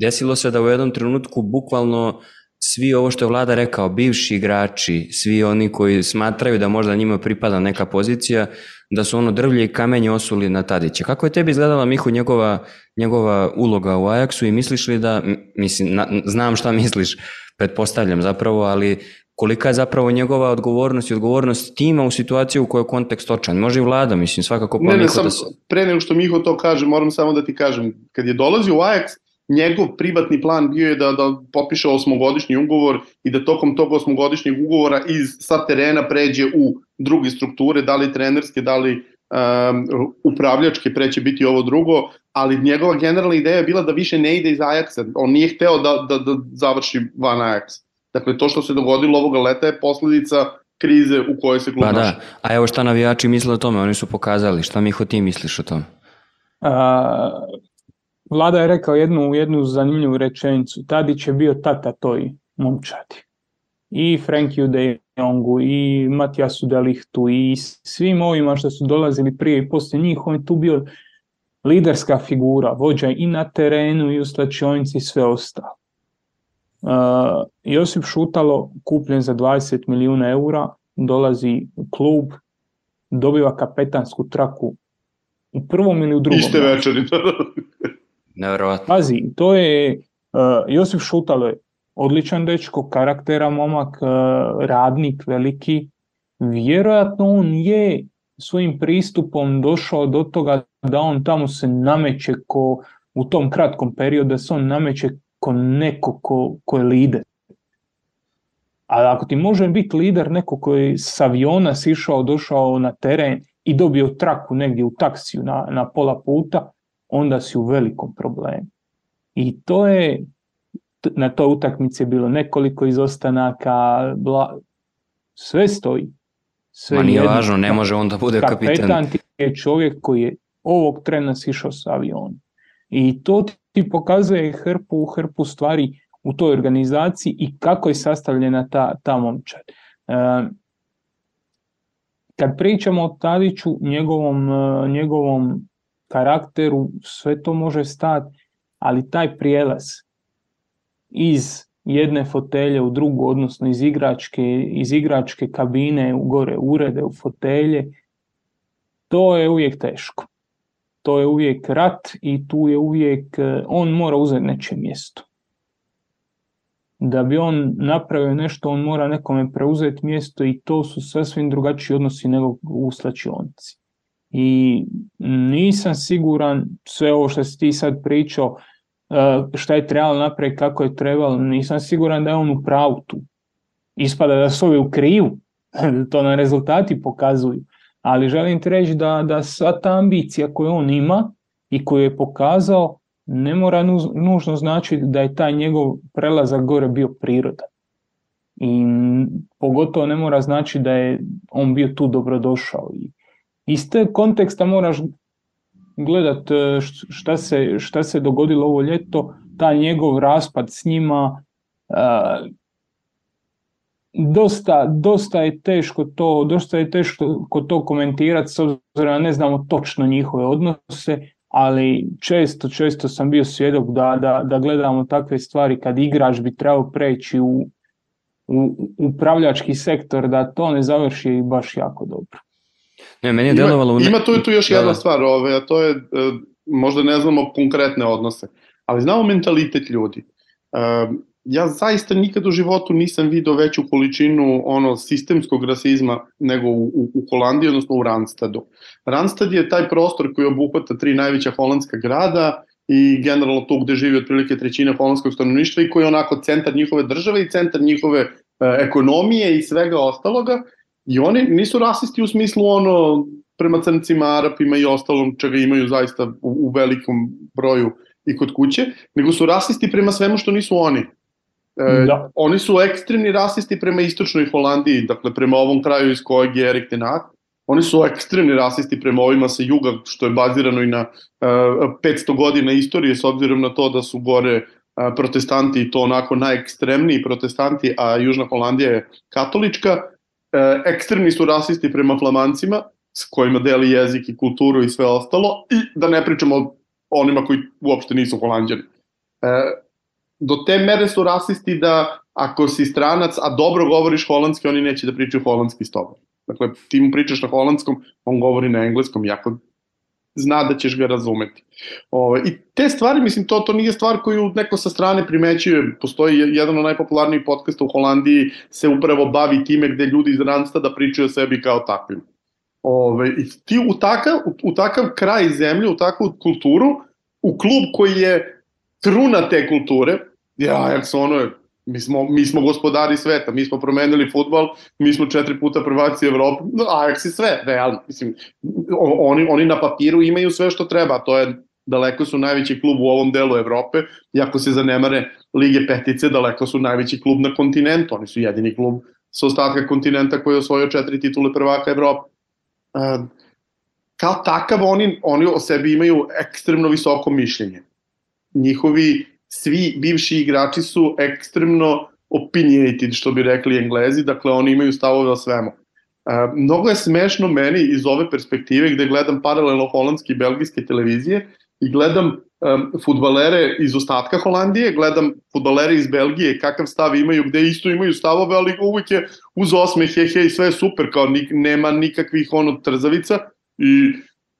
desilo se da u jednom trenutku bukvalno svi ovo što je vlada rekao, bivši igrači, svi oni koji smatraju da možda njima pripada neka pozicija, da su ono drvlje i kamenje osuli na Tadića. Kako je tebi izgledala Mihu njegova, njegova uloga u Ajaxu i misliš li da, mislim, na, znam šta misliš, pretpostavljam zapravo, ali kolika je zapravo njegova odgovornost i odgovornost tima u situaciji u kojoj je kontekst očan. Može i vlada, mislim, svakako pa ne, ne, sam, da se... Pre nego što Miho to kaže, moram samo da ti kažem, kad je dolazio u Ajax, njegov privatni plan bio je da, da potpiše osmogodišnji ugovor i da tokom tog osmogodišnjeg ugovora iz sa terena pređe u druge strukture, da li trenerske, da li um, upravljačke, preće biti ovo drugo, ali njegova generalna ideja je bila da više ne ide iz Ajaxa. On nije hteo da, da, da završi van Ajaxa. Dakle, to što se dogodilo ovoga leta je posledica krize u kojoj se klub Pa da, a evo šta navijači misle o tome, oni su pokazali, šta Miho ti misliš o tome? A, Vlada je rekao jednu, jednu zanimljivu rečenicu, Tadić je bio tata toj momčadi. I Frankiju de Jongu, i Matijasu Delichtu, i svim ovima što su dolazili prije i posle njih, on je tu bio liderska figura, vođa i na terenu i u slačionici i sve ostalo. Uh, Josip Šutalo kupljen za 20 milijuna eura, dolazi u klub, dobiva kapetansku traku u prvom ili u drugom. Iste večeri. Nevjerovatno. Pazi, to je uh, Josip Šutalo je odličan dečko, karaktera momak, uh, radnik veliki. Vjerojatno on je svojim pristupom došao do toga da on tamo se nameće ko u tom kratkom periodu da se on nameće ko neko ko, ko je lider. Ali ako ti može biti lider neko koji s aviona sišao, došao na teren i dobio traku negdje u taksiju na, na pola puta, onda si u velikom problemu. I to je, na toj utakmici je bilo nekoliko izostanaka, bla, sve stoji. Sve Ma nije jedno. važno, ne može on da bude kapitan. Kapetan ti je čovjek koji je ovog trena sišao sa aviona. I to ti pokazuje hrpu, hrpu stvari u toj organizaciji i kako je sastavljena ta, ta momčad. E, kad pričamo o Tadiću, njegovom, e, njegovom karakteru, sve to može stati, ali taj prijelaz iz jedne fotelje u drugu, odnosno iz igračke, iz igračke kabine u gore urede, u fotelje, to je uvijek teško. To je uvijek rat i tu je uvijek, e, on mora uzeti nečije mjesto. Da bi on napravio nešto, on mora nekome preuzeti mjesto i to su sasvim drugačiji odnosi nego u slačionici. I nisam siguran, sve ovo što si ti sad pričao, e, šta je trebalo napraviti, kako je trebalo, nisam siguran da je on u pravu tu. Ispada da su ovi u krivu, to na rezultati pokazuju ali želim ti reći da, da sva ta ambicija koju on ima i koju je pokazao ne mora nužno značiti da je taj njegov prelazak gore bio prirodan. I pogotovo ne mora znači da je on bio tu dobrodošao. I iz te konteksta moraš gledat šta se, šta se dogodilo ovo ljeto, taj njegov raspad s njima, dosta, dosta je teško to, dosta je teško to komentirati s obzirom da ne znamo točno njihove odnose, ali često, često sam bio svjedok da, da, da gledamo takve stvari kad igrač bi trebao preći u, u upravljački sektor, da to ne završi baš jako dobro. Ne, meni je delovalo... Ima, ima tu, tu još jedna da. stvar, ove, a to je, možda ne znamo konkretne odnose, ali znamo mentalitet ljudi. Um, ja zaista nikad u životu nisam video veću količinu ono sistemskog rasizma nego u, u, u Holandiji, odnosno u Randstadu. Randstad je taj prostor koji obuhvata tri najveća holandska grada i generalno tu gde živi otprilike trećina holandskog stanovništva i koji je onako centar njihove države i centar njihove e, ekonomije i svega ostaloga. I oni nisu rasisti u smislu ono prema crncima, arapima i ostalom čega imaju zaista u, u velikom broju i kod kuće, nego su rasisti prema svemu što nisu oni. E, da. Oni su ekstremni rasisti prema istočnoj Holandiji, dakle prema ovom kraju iz kojeg je Erik Tenak. Oni su ekstremni rasisti prema ovima sa juga, što je bazirano i na e, 500 godina istorije, s obzirom na to da su gore uh, protestanti i to onako najekstremniji protestanti, a Južna Holandija je katolička. Uh, ekstremni su rasisti prema flamancima, s kojima deli jezik i kulturu i sve ostalo, i da ne pričamo o onima koji uopšte nisu holandjani. Uh, do te mere su rasisti da ako si stranac, a dobro govoriš holandski, oni neće da pričaju holandski s tobom. Dakle, ti mu pričaš na holandskom, on govori na engleskom, jako zna da ćeš ga razumeti. Ove, I te stvari, mislim, to, to nije stvar koju neko sa strane primećuje. Postoji jedan od najpopularnijih podcasta u Holandiji se upravo bavi time gde ljudi iz da pričaju o sebi kao takvim. Ove, I ti u takav, u, u takav kraj zemlje, u takvu kulturu, u klub koji je truna te kulture, Ja, Ajax ono je, mi smo, mi smo gospodari sveta, mi smo promenili futbol, mi smo četiri puta prvaci Evrope, Ajax i sve, realno, mislim, oni, oni na papiru imaju sve što treba, to je daleko su najveći klub u ovom delu Evrope, iako se zanemare Lige Petice, daleko su najveći klub na kontinentu, oni su jedini klub sa ostatka kontinenta koji je osvojio četiri titule prvaka Evrope. Kao takav oni, oni o sebi imaju ekstremno visoko mišljenje. Njihovi svi bivši igrači su ekstremno opinionated, što bi rekli englezi, dakle oni imaju stavove o svemu. Uh, mnogo je smešno meni iz ove perspektive gde gledam paralelno holandske i belgijske televizije i gledam um, futbalere iz ostatka Holandije, gledam futbalere iz Belgije, kakav stav imaju, gde isto imaju stavove, ali uvijek je uz osme, he, he, sve je super, kao nik, nema nikakvih ono trzavica i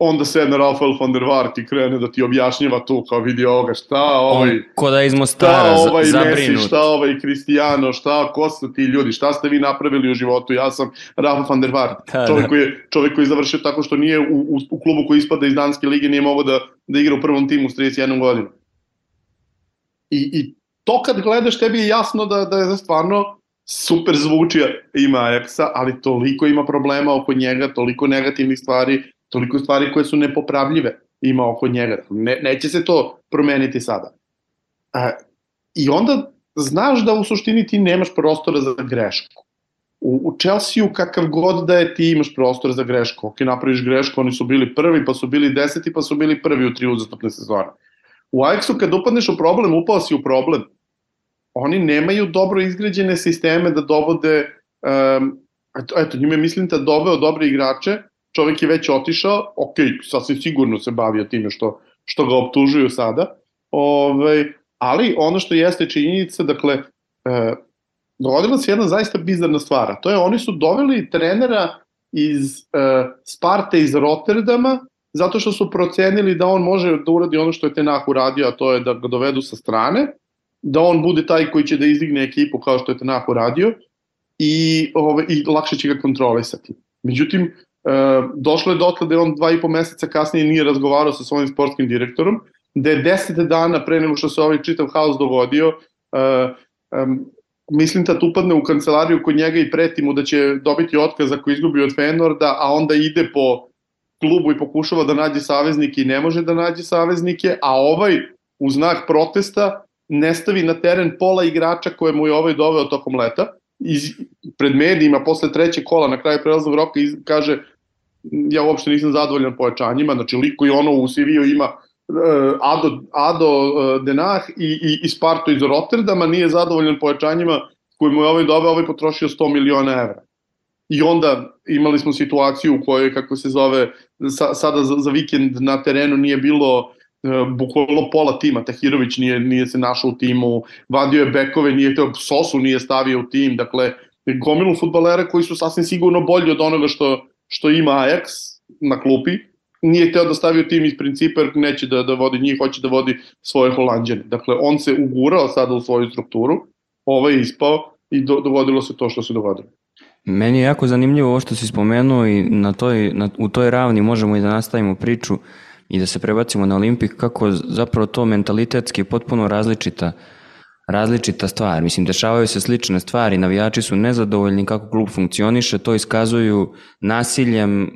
onda sedne Rafael van der Vaart i krene da ti objašnjava tu kao vidi ovoga šta ovaj On, ko da iz Mostara šta ovaj zabrinut. Messi, šta ovaj Cristiano, šta ko su ti ljudi, šta ste vi napravili u životu, ja sam Rafa van der Vaart, Da, čovjek da. koji je čovjek koji je završio tako što nije u, u, u klubu koji ispada iz danske lige nije mogao da da igra u prvom timu s 31 godinu. I, I to kad gledaš tebi je jasno da da je stvarno super zvuči ima Ajaxa, ali toliko ima problema oko njega, toliko negativnih stvari, toliko stvari koje su nepopravljive ima oko njega. Ne, neće se to promeniti sada. A, I onda znaš da u suštini ti nemaš prostora za grešku. U, u Chelsea-u kakav god da je ti imaš prostor za grešku. Ok, napraviš grešku, oni su bili prvi, pa su bili deseti, pa su bili prvi u tri uzastopne sezone. U Ajaxu kad upadneš u problem, upao si u problem. Oni nemaju dobro izgrađene sisteme da dovode, um, eto, eto, njime mislim da doveo dobre igrače, čovek je već otišao, ok, sasvim sigurno se bavio time što, što ga optužuju sada, ovaj, ali ono što jeste činjenica, dakle, e, dogodila se jedna zaista bizarna stvar, to je oni su doveli trenera iz e, Sparte iz Rotterdama, zato što su procenili da on može da uradi ono što je Tenah uradio, a to je da ga dovedu sa strane, da on bude taj koji će da izdigne ekipu kao što je Tenah uradio i, ove, i lakše će ga kontrolisati. Međutim, došlo je dotle da je on dva i po meseca kasnije nije razgovarao sa svojim sportskim direktorom, da je deset dana pre nego što se ovaj čitav haos dogodio, e, um, mislim da upadne u kancelariju kod njega i preti mu da će dobiti otkaz ako izgubi od Fenorda, a onda ide po klubu i pokušava da nađe saveznike i ne može da nađe saveznike, a ovaj u znak protesta ne stavi na teren pola igrača koje mu je ovaj doveo tokom leta, iz, pred medijima posle trećeg kola na kraju prelaznog roka iz, kaže ja uopšte nisam zadovoljan pojačanjima, znači liko i ono u CV-u ima uh, Ado, Ado uh, Denah i, i, i Sparto iz Rotterdama nije zadovoljan pojačanjima koje mu je ovaj doveo, ovaj potrošio 100 miliona evra. I onda imali smo situaciju u kojoj, kako se zove, sa, sada za, za vikend na terenu nije bilo uh, bukvalno pola tima, Tahirović nije, nije se našao u timu, vadio je bekove, nije teo, Sosu nije stavio u tim, dakle, gomilu futbalera koji su sasvim sigurno bolji od onoga što, što ima Ajax na klupi, nije hteo da stavi u tim iz principa jer neće da, da vodi njih, hoće da vodi svoje holandjane. Dakle, on se ugurao sada u svoju strukturu, ovaj je ispao i do, dogodilo se to što se dogodilo. Meni je jako zanimljivo ovo što si spomenuo i na toj, na, u toj ravni možemo i da nastavimo priču i da se prebacimo na Olimpik, kako zapravo to mentalitetski potpuno različita različita stvar. Mislim, dešavaju se slične stvari, navijači su nezadovoljni kako klub funkcioniše, to iskazuju nasiljem,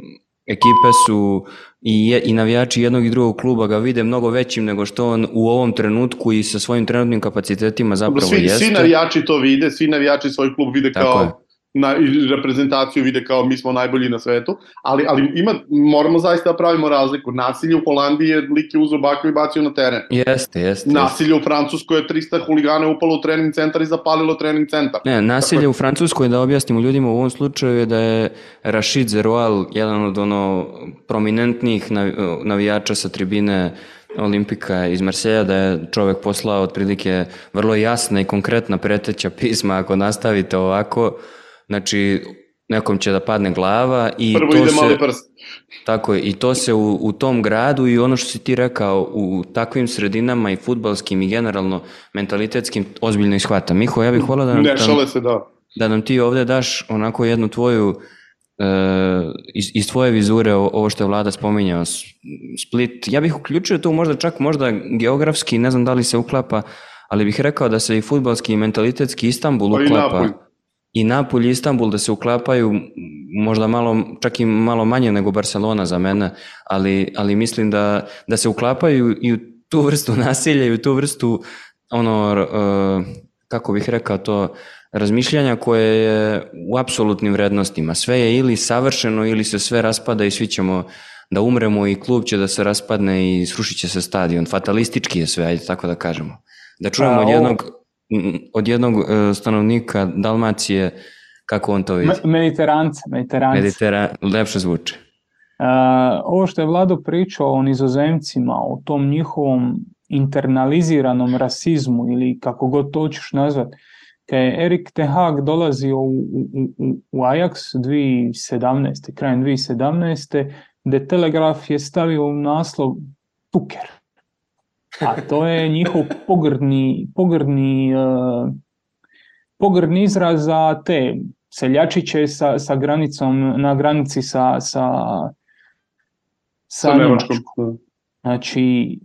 ekipe su i, je, i navijači jednog i drugog kluba ga vide mnogo većim nego što on u ovom trenutku i sa svojim trenutnim kapacitetima zapravo svi, jeste. Svi navijači to vide, svi navijači svoj klub vide Tako kao je. Na i reprezentaciju vide kao mi smo najbolji na svetu, ali ali ima moramo zaista da pravimo razliku. Nasilje u Holandiji je lik je uzeo baklju i bacio na teren. Jeste, jeste. Nasilje u Francuskoj je 300 huligana upalo u trening centar i zapalilo trening centar. Ne, nasilje Dakle- u Francuskoj, da objasnimo ljudima u ovom slučaju je da je Rashid Zeroual, jedan od ono prominentnih nav- navijača sa tribine Olimpika iz Marseja, da je čovek poslao otprilike vrlo jasna i konkretna preteća pisma ako nastavite ovako, znači nekom će da padne glava i Prvo to ide se... mali prst. Tako je, i to se u, u tom gradu i ono što si ti rekao, u takvim sredinama i futbalskim i generalno mentalitetskim ozbiljno ishvata. Miho, ja bih volao da nam, Ne šale se, da. da nam ti ovde daš onako jednu tvoju e, iz, iz tvoje vizure ovo što je vlada spominjao Split, ja bih uključio tu možda čak možda geografski, ne znam da li se uklapa, ali bih rekao da se i futbalski i mentalitetski Istanbul Pa i uklapa Napulj. I Napulj i Istanbul da se uklapaju možda malo, čak i malo manje nego Barcelona za mene, ali, ali mislim da, da se uklapaju i u tu vrstu nasilja i u tu vrstu ono, e, kako bih rekao to, razmišljanja koje je u apsolutnim vrednostima. Sve je ili savršeno ili se sve raspada i svi ćemo da umremo i klub će da se raspadne i srušit će se stadion. Fatalistički je sve, ajde tako da kažemo. Da čujemo A, od jednog, od jednog e, stanovnika Dalmacije kako on to vidi. Mediterance, Mediterance. Meditera, lepše zvuči. Uh, ovo što je Vlado pričao o nizozemcima, o tom njihovom internaliziranom rasizmu ili kako god to hoćeš nazvat, kad je Erik Ten Hag dolazio u, u, u, u Ajax 2017. krajem 2017. The Telegraph je stavio u naslov Tuker. A to je njihov pogrdni, pogrdni, uh, pogrdni izraz za te seljačiće sa, sa granicom, na granici sa, sa, sa, Sa Nemačkom. Znači,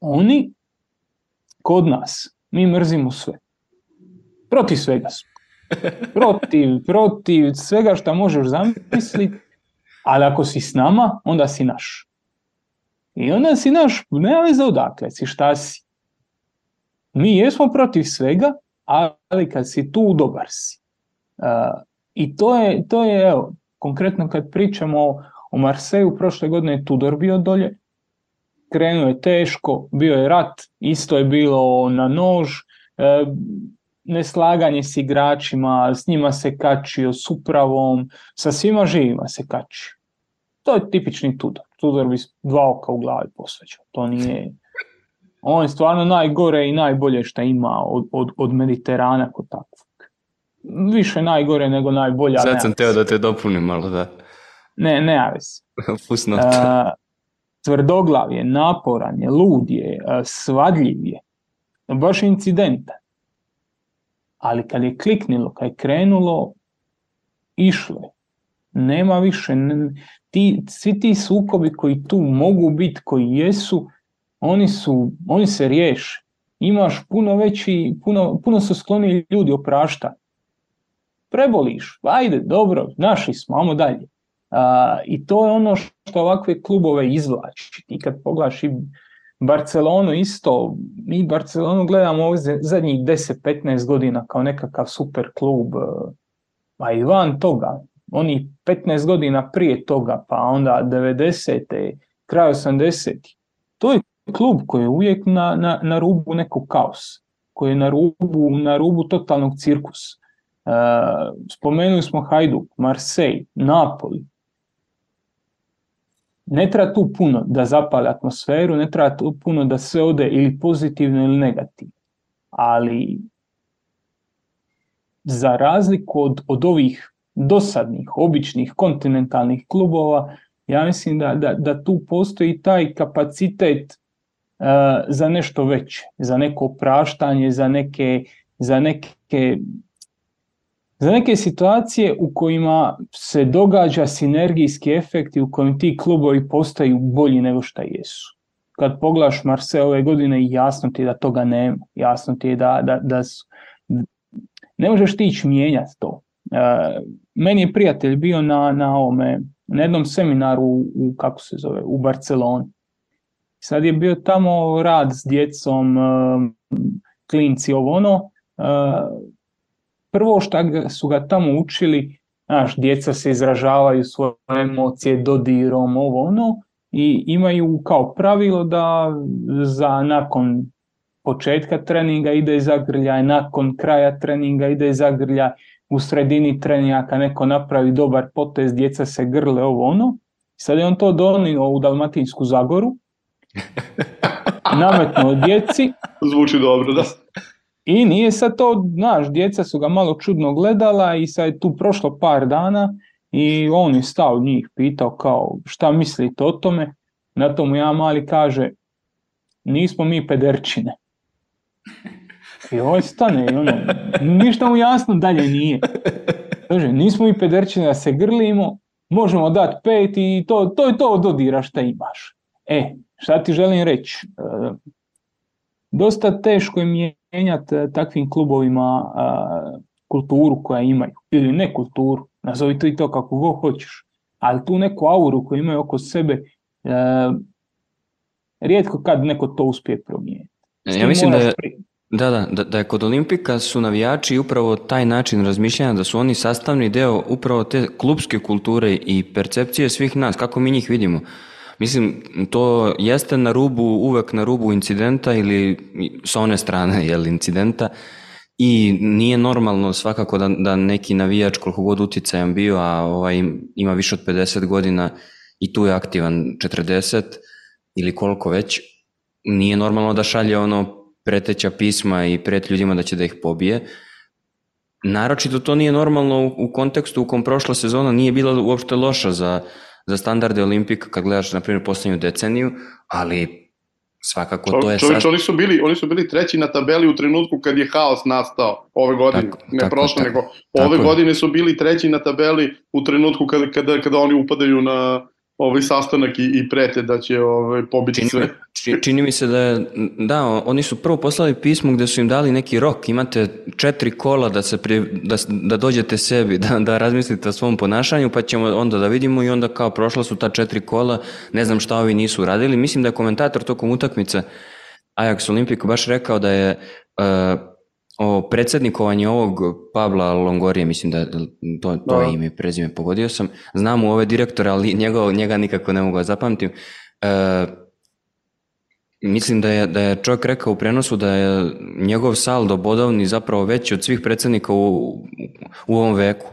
oni kod nas, mi mrzimo sve. Protiv svega su. Protiv, protiv svega što možeš zamisliti, ali ako si s nama, onda si naš. I onda si naš, nema veze odakle si, šta si. Mi jesmo protiv svega, ali kad si tu, dobar si. Uh, I to je, to je, evo, konkretno kad pričamo o, o Marseju, prošle godine je Tudor bio dolje, krenuo je teško, bio je rat, isto je bilo na nož, e, neslaganje s igračima, s njima se kačio, s upravom, sa svima živima se kačio. To je tipični Tudor. Tudor bi dva oka u glavi posvećao. To nije... On je stvarno najgore i najbolje što ima od, od, od Mediterana kod takvog. Više najgore nego najbolje. Sad sam teo da te dopunim malo, da. Ne, ne, veze. Fusnoto. Uh, tvrdoglav je, naporan je, lud je, svadljiv je. Baš incidentan. Ali kad je kliknilo, kad je krenulo, išlo je. Nema više. Ti, svi ti sukobi koji tu mogu biti, koji jesu, oni, su, oni se riješe. Imaš puno veći, puno, puno su skloni ljudi oprašta. Preboliš, ajde, dobro, naši smo, amo dalje. A, I to je ono što ovakve klubove izvlači. I kad pogledaš i Barcelonu isto, mi Barcelonu gledamo ovdje zadnjih 10-15 godina kao nekakav super klub, a i van toga, oni 15 godina prije toga, pa onda 90. kraj 80. To je klub koji je uvijek na, na, na rubu nekog kaosa, koji je na rubu, na rubu totalnog cirkusa. Uh, spomenuli smo Hajduk, Marseille, Napoli, ne treba tu puno da zapale atmosferu, ne treba tu puno da sve ode ili pozitivno ili negativno. Ali za razliku od, od ovih dosadnih, običnih, kontinentalnih klubova, ja mislim da, da, da tu postoji taj kapacitet uh, za nešto veće, za neko praštanje, za neke, za neke za neke situacije u kojima se događa sinergijski efekt i u kojim ti klubovi postaju bolji nego šta jesu. Kad pogledaš Marse ove godine, jasno ti je da toga nema. Jasno ti je da, da, da su, ne možeš ti ići mijenjati to. E, meni je prijatelj bio na, na, ovome, na jednom seminaru u, kako se zove, u Barceloni. Sad je bio tamo rad s djecom, e, klinci, ovo ono, e, prvo što su ga tamo učili, znaš, djeca se izražavaju svoje emocije dodirom, ovo ono, i imaju kao pravilo da za nakon početka treninga ide zagrljaj, nakon kraja treninga ide zagrljaj, u sredini treninga kad neko napravi dobar potez, djeca se grle, ovo ono. Sad je on to donio u Dalmatinsku Zagoru, nametnuo djeci. Zvuči dobro, da. I nije sad to, znaš, djeca su ga malo čudno gledala i sad je tu prošlo par dana i on je stao njih, pitao kao šta mislite o tome. Na tomu ja mali kaže, nismo mi pederčine. I ovaj stane i ono, ništa mu jasno dalje nije. Kaže, nismo mi pederčine da se grlimo, možemo dati pet i to, to je to dodira šta imaš. E, šta ti želim reći? E, dosta teško je mijenjati takvim klubovima a, kulturu koja imaju, ili ne kulturu, nazovi to i to kako god hoćeš, ali tu neku auru koju imaju oko sebe, rijetko kad neko to uspije promijeniti. Ja mislim da je, da, da, da je kod Olimpika su navijači upravo taj način razmišljanja, da su oni sastavni deo upravo te klubske kulture i percepcije svih nas, kako mi njih vidimo. Mislim, to jeste na rubu, uvek na rubu incidenta ili sa one strane, jel, incidenta, i nije normalno svakako da, da neki navijač koliko god uticajan bio, a ovaj, ima više od 50 godina i tu je aktivan 40 ili koliko već, nije normalno da šalje ono preteća pisma i pret ljudima da će da ih pobije. Naročito to nije normalno u, u kontekstu u kom prošla sezona nije bila uopšte loša za, za standarde Olimpika kad gledaš na primjer poslednju deceniju, ali svakako Čo, to je čovječ, sad... oni su bili oni su bili treći na tabeli u trenutku kad je haos nastao ove godine, Tako, ne tako, prošle, tako. nego ove Tako godine su bili treći na tabeli u trenutku kada kada kada oni upadaju na ovaj sastanak i, i prete da će ovaj pobiti Čini, sve. mi- či- čini mi se da je, da, oni su prvo poslali pismo gde su im dali neki rok, imate četiri kola da, se pri, da, da dođete sebi, da, da razmislite o svom ponašanju, pa ćemo onda da vidimo i onda kao prošla su ta četiri kola, ne znam šta ovi nisu uradili. Mislim da je komentator tokom utakmice Ajax Olimpik baš rekao da je uh, o predsednikovanje ovog Pabla Longorije, mislim da to, to Da. je ime prezime, pogodio sam. Znam u ove direktore, ali njega, njega nikako ne mogu da zapamtim. Uh, Mislim da je, da je čovjek rekao u prenosu da je njegov saldo bodovni zapravo veći od svih predsednika u, u ovom veku.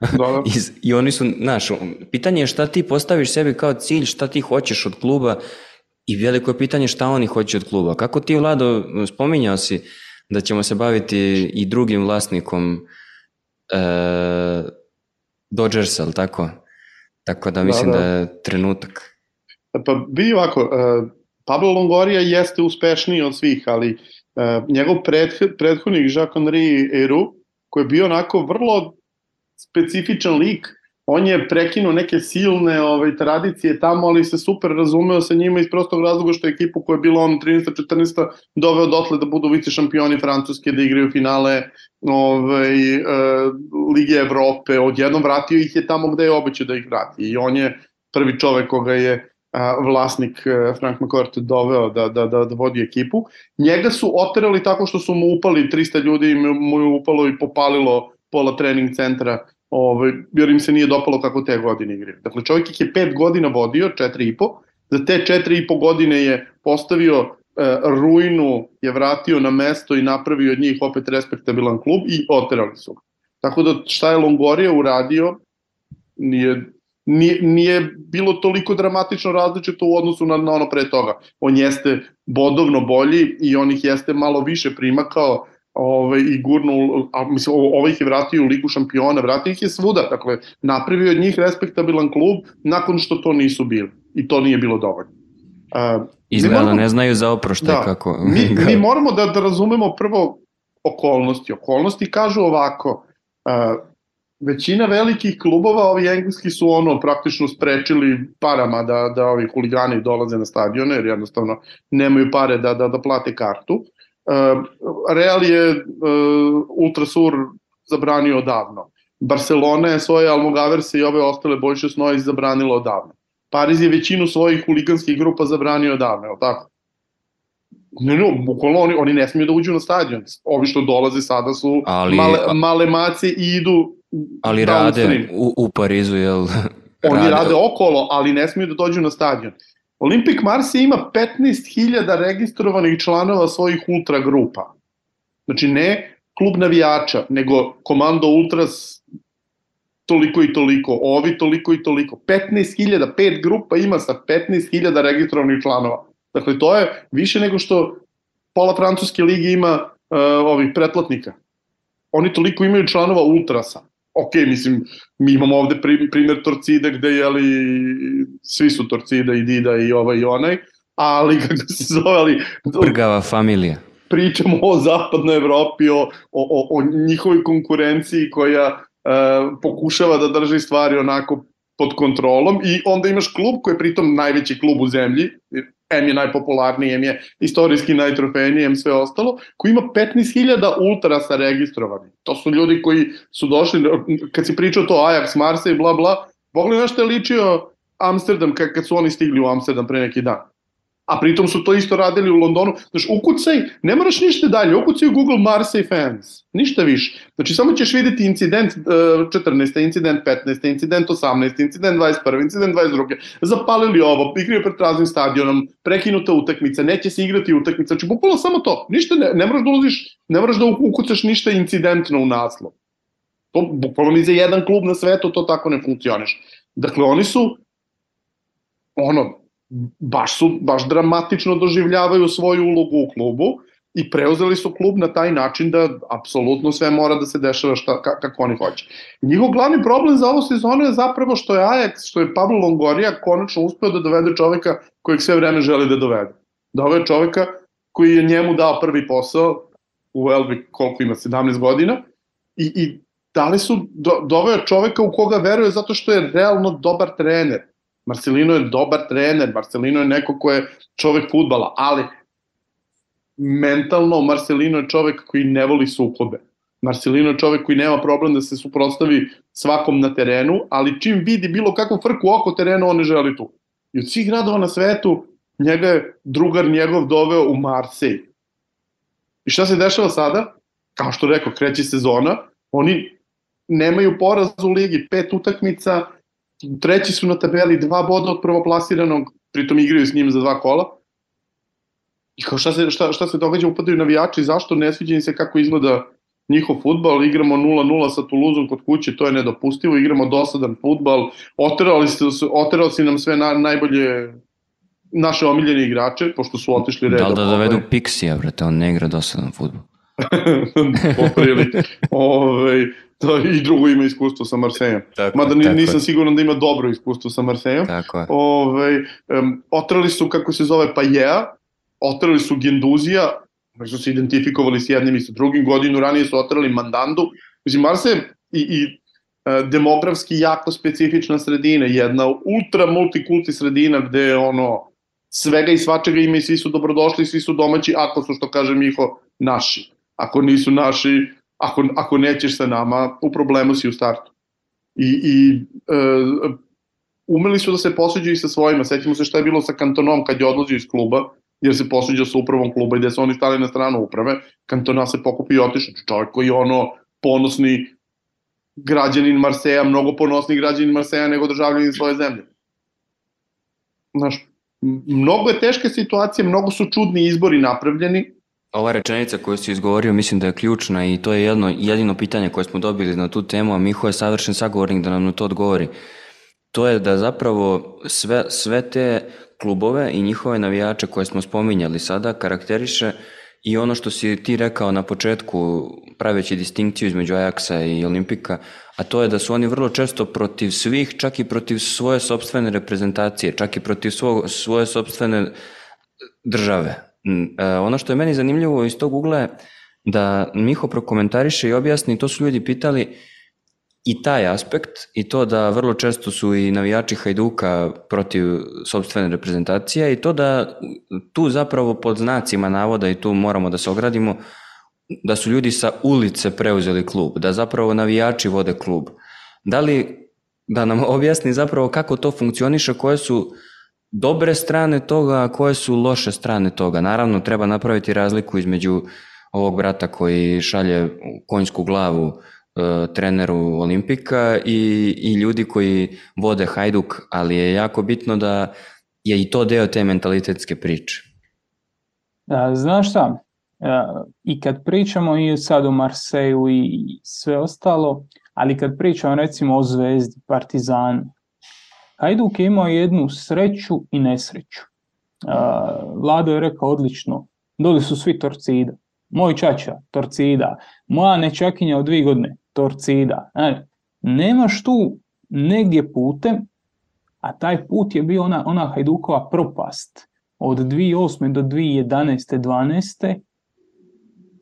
Da, da. I, I oni su, znaš, pitanje je šta ti postaviš sebi kao cilj, šta ti hoćeš od kluba i veliko je pitanje šta oni hoće od kluba. Kako ti, Vlado, spominjao si da ćemo se baviti i drugim vlasnikom e, Dodgersa, ali tako? Tako da mislim da, da. da je trenutak. Pa bi ovako, uh, Pablo Longoria jeste uspešniji od svih, ali uh, njegov preth, prethodnik Jacques-Henri Eru, koji je bio onako vrlo specifičan lik, on je prekinuo neke silne ovaj, tradicije tamo, ali se super razumeo sa njima iz prostog razloga što je ekipu koja je bila on 13-14 doveo dotle da budu vice šampioni Francuske, da igraju finale ovaj, e, Lige Evrope, odjednom vratio ih je tamo gde je obećao da ih vrati i on je prvi čovek koga je a, vlasnik e, Frank McCourt doveo da, da, da, da vodi ekipu. Njega su oterali tako što su mu upali 300 ljudi, mu je upalo i popalilo pola trening centra ovaj, jer im se nije dopalo kako te godine igraju. Dakle, čovjek ih je pet godina vodio, četiri i po, za te četiri i po godine je postavio e, ruinu, je vratio na mesto i napravio od njih opet respektabilan klub i oterali su ga. Tako da šta je Longoria uradio, nije, nije, nije bilo toliko dramatično različito u odnosu na, na ono pre toga. On jeste bodovno bolji i on ih jeste malo više primakao, ovaj, i gurnu, a mislim, ovo, ovo ih je vratio u Ligu šampiona, vratio ih je svuda, dakle, napravio od njih respektabilan klub nakon što to nisu bili. I to nije bilo dovoljno. Uh, Izgleda moramo- ne znaju za oproštaj da, kako... mi, mi moramo da, da razumemo prvo okolnosti. Okolnosti kažu ovako, uh, većina velikih klubova, ovi engleski su ono praktično sprečili parama da, da ovi huligani dolaze na stadione, jer jednostavno nemaju pare da, da, da plate kartu. Uh, Real je uh, Ultrasur zabranio odavno. Barcelona je svoje Almogaverse i ove ostale Boyce Snoje zabranilo odavno. Pariz je većinu svojih huliganskih grupa zabranio odavno, je li tako? Ne, ne, bukvalno oni, oni ne smiju da uđu na stadion. Ovi što dolaze sada su Ali- male, male mace i idu Ali rade downstream. u, u Parizu, jel? Oni rade okolo, ali ne smiju da dođu na stadion. Olympic Marseille ima 15.000 registrovanih članova svojih ultra grupa. Znači ne klub navijača, nego komando ultras toliko i toliko, ovi toliko i toliko. 15.000, pet grupa ima sa 15.000 registrovanih članova. Dakle, to je više nego što pola francuske lige ima uh, ovih pretplatnika. Oni toliko imaju članova ultrasa. Ok, mislim, mi imamo ovde pri, primjer Torcide gde je li svi su Torcida i Dida i ovaj i onaj, ali kako se zove, ali Prgava familija. pričamo o zapadnoj Evropi, o, o, o, o njihovoj konkurenciji koja e, pokušava da drži stvari onako pod kontrolom i onda imaš klub koji je pritom najveći klub u zemlji, M je najpopularniji, M je istorijski najtrofejniji, M sve ostalo, koji ima 15.000 ultrasa registrovanih. To su ljudi koji su došli, kad si pričao to Ajax, Marseille, bla bla, pogledaj na što je ličio Amsterdam kad, kad su oni stigli u Amsterdam pre neki dan. A pritom su to isto radili u Londonu. Znaš, ukucaj, ne moraš ništa dalje, ukucaj Google Marseille fans, ništa više. Znači, samo ćeš videti incident uh, 14. incident 15. incident 18. incident 21. incident 22. Zapalili ovo, igraju pred praznim stadionom, prekinuta utakmica, neće se igrati utakmica. Znači, bukvalno samo to. Ništa, ne, ne moraš da ulaziš, ne moraš da ukucaš ništa incidentno u naslov. To, bukvalno ni za jedan klub na svetu to tako ne funkcioniš. Dakle, oni su ono, baš su, baš dramatično doživljavaju svoju ulogu u klubu i preuzeli su klub na taj način da apsolutno sve mora da se dešava šta, kako oni hoće. Njihov glavni problem za ovu sezonu je zapravo što je Ajax, što je Pablo Longoria konačno uspeo da dovede čoveka kojeg sve vreme želi da dovede. Doveo je čoveka koji je njemu dao prvi posao u Elbi koliko ima, 17 godina i, i dali su, do, doveo čoveka u koga veruje zato što je realno dobar trener Marcelino je dobar trener, Marcelino je neko ko je čovek futbala, ali mentalno Marcelino je čovek koji ne voli sukobe. Marcelino je čovek koji nema problem da se suprostavi svakom na terenu, ali čim vidi bilo kakvu frku oko terena, on ne želi tu. I od svih gradova na svetu, njega je drugar njegov doveo u Marsej. I šta se dešava sada? Kao što rekao, kreće sezona, oni nemaju poraz u ligi, pet utakmica, treći su na tabeli dva boda od prvoplasiranog, pritom igraju s njim za dva kola. I kao šta se, šta, šta se događa, upadaju navijači, zašto ne sviđa im se kako izgleda njihov futbal, igramo 0-0 sa Tuluzom kod kuće, to je nedopustivo, igramo dosadan futbal, oterali, ste, oterali si nam sve na, najbolje naše omiljene igrače, pošto su otišli redom. Da li da dovedu Pixija, brate, on ne igra dosadan futbol. Poprili. Ove, ovaj, to i drugo ima iskustvo sa Marsejem. Tako, Mada tako nisam je. siguran da ima dobro iskustvo sa Marsejem. Tako je. Ove, ovaj, um, otrali su, kako se zove, Pajea, otrali su Genduzija, koji su se identifikovali s jednim i sa drugim, godinu ranije su otrali Mandandu. Mislim, Marse i, i uh, demografski jako specifična sredina, jedna ultra multikulti sredina gde ono, svega i svačega ima i svi su dobrodošli, svi su domaći, ako su, što kaže Miho, naši. Ako nisu naši, ako, ako nećeš sa nama, u problemu si u startu. I, i e, umeli su da se posuđaju sa svojima. Sećamo se šta je bilo sa Kantonom kad je odlazio iz kluba, jer se posuđao sa upravom kluba i gde su oni stali na stranu uprave. Kantona se pokupi i otišao. Čovjek koji je ono ponosni građanin Marseja, mnogo ponosni građanin Marseja nego državljanin svoje zemlje. Znaš, mnogo je teške situacije, mnogo su čudni izbori napravljeni, Ova rečenica koju si izgovorio mislim da je ključna i to je jedno, jedino pitanje koje smo dobili na tu temu, a Miho je savršen sagovornik da nam na to odgovori. To je da zapravo sve, sve te klubove i njihove navijače koje smo spominjali sada karakteriše i ono što si ti rekao na početku praveći distinkciju između Ajaxa i Olimpika, a to je da su oni vrlo često protiv svih, čak i protiv svoje sobstvene reprezentacije, čak i protiv svo, svoje sobstvene države. Mm, e, ono što je meni zanimljivo iz tog ugla je da Miho prokomentariše i objasni, to su ljudi pitali i taj aspekt i to da vrlo često su i navijači Hajduka protiv sobstvene reprezentacije i to da tu zapravo pod znacima navoda i tu moramo da se ogradimo da su ljudi sa ulice preuzeli klub, da zapravo navijači vode klub. Da li da nam objasni zapravo kako to funkcioniše, koje su dobre strane toga, a koje su loše strane toga. Naravno, treba napraviti razliku između ovog brata koji šalje konjsku glavu e, treneru Olimpika i, i ljudi koji vode Hajduk, ali je jako bitno da je i to deo te mentalitetske priče. Da, znaš šta, i kad pričamo i sad o Marseju i sve ostalo, ali kad pričamo recimo o Zvezdi, Partizanu, Hajduk je imao jednu sreću i nesreću. Vlado je rekao odlično, doli su svi torcida. Moj čača, torcida. Moja nečakinja od dvije godine, torcida. E, nemaš tu negdje putem, a taj put je bio ona, ona Hajdukova propast. Od 2008. do 2011. 12.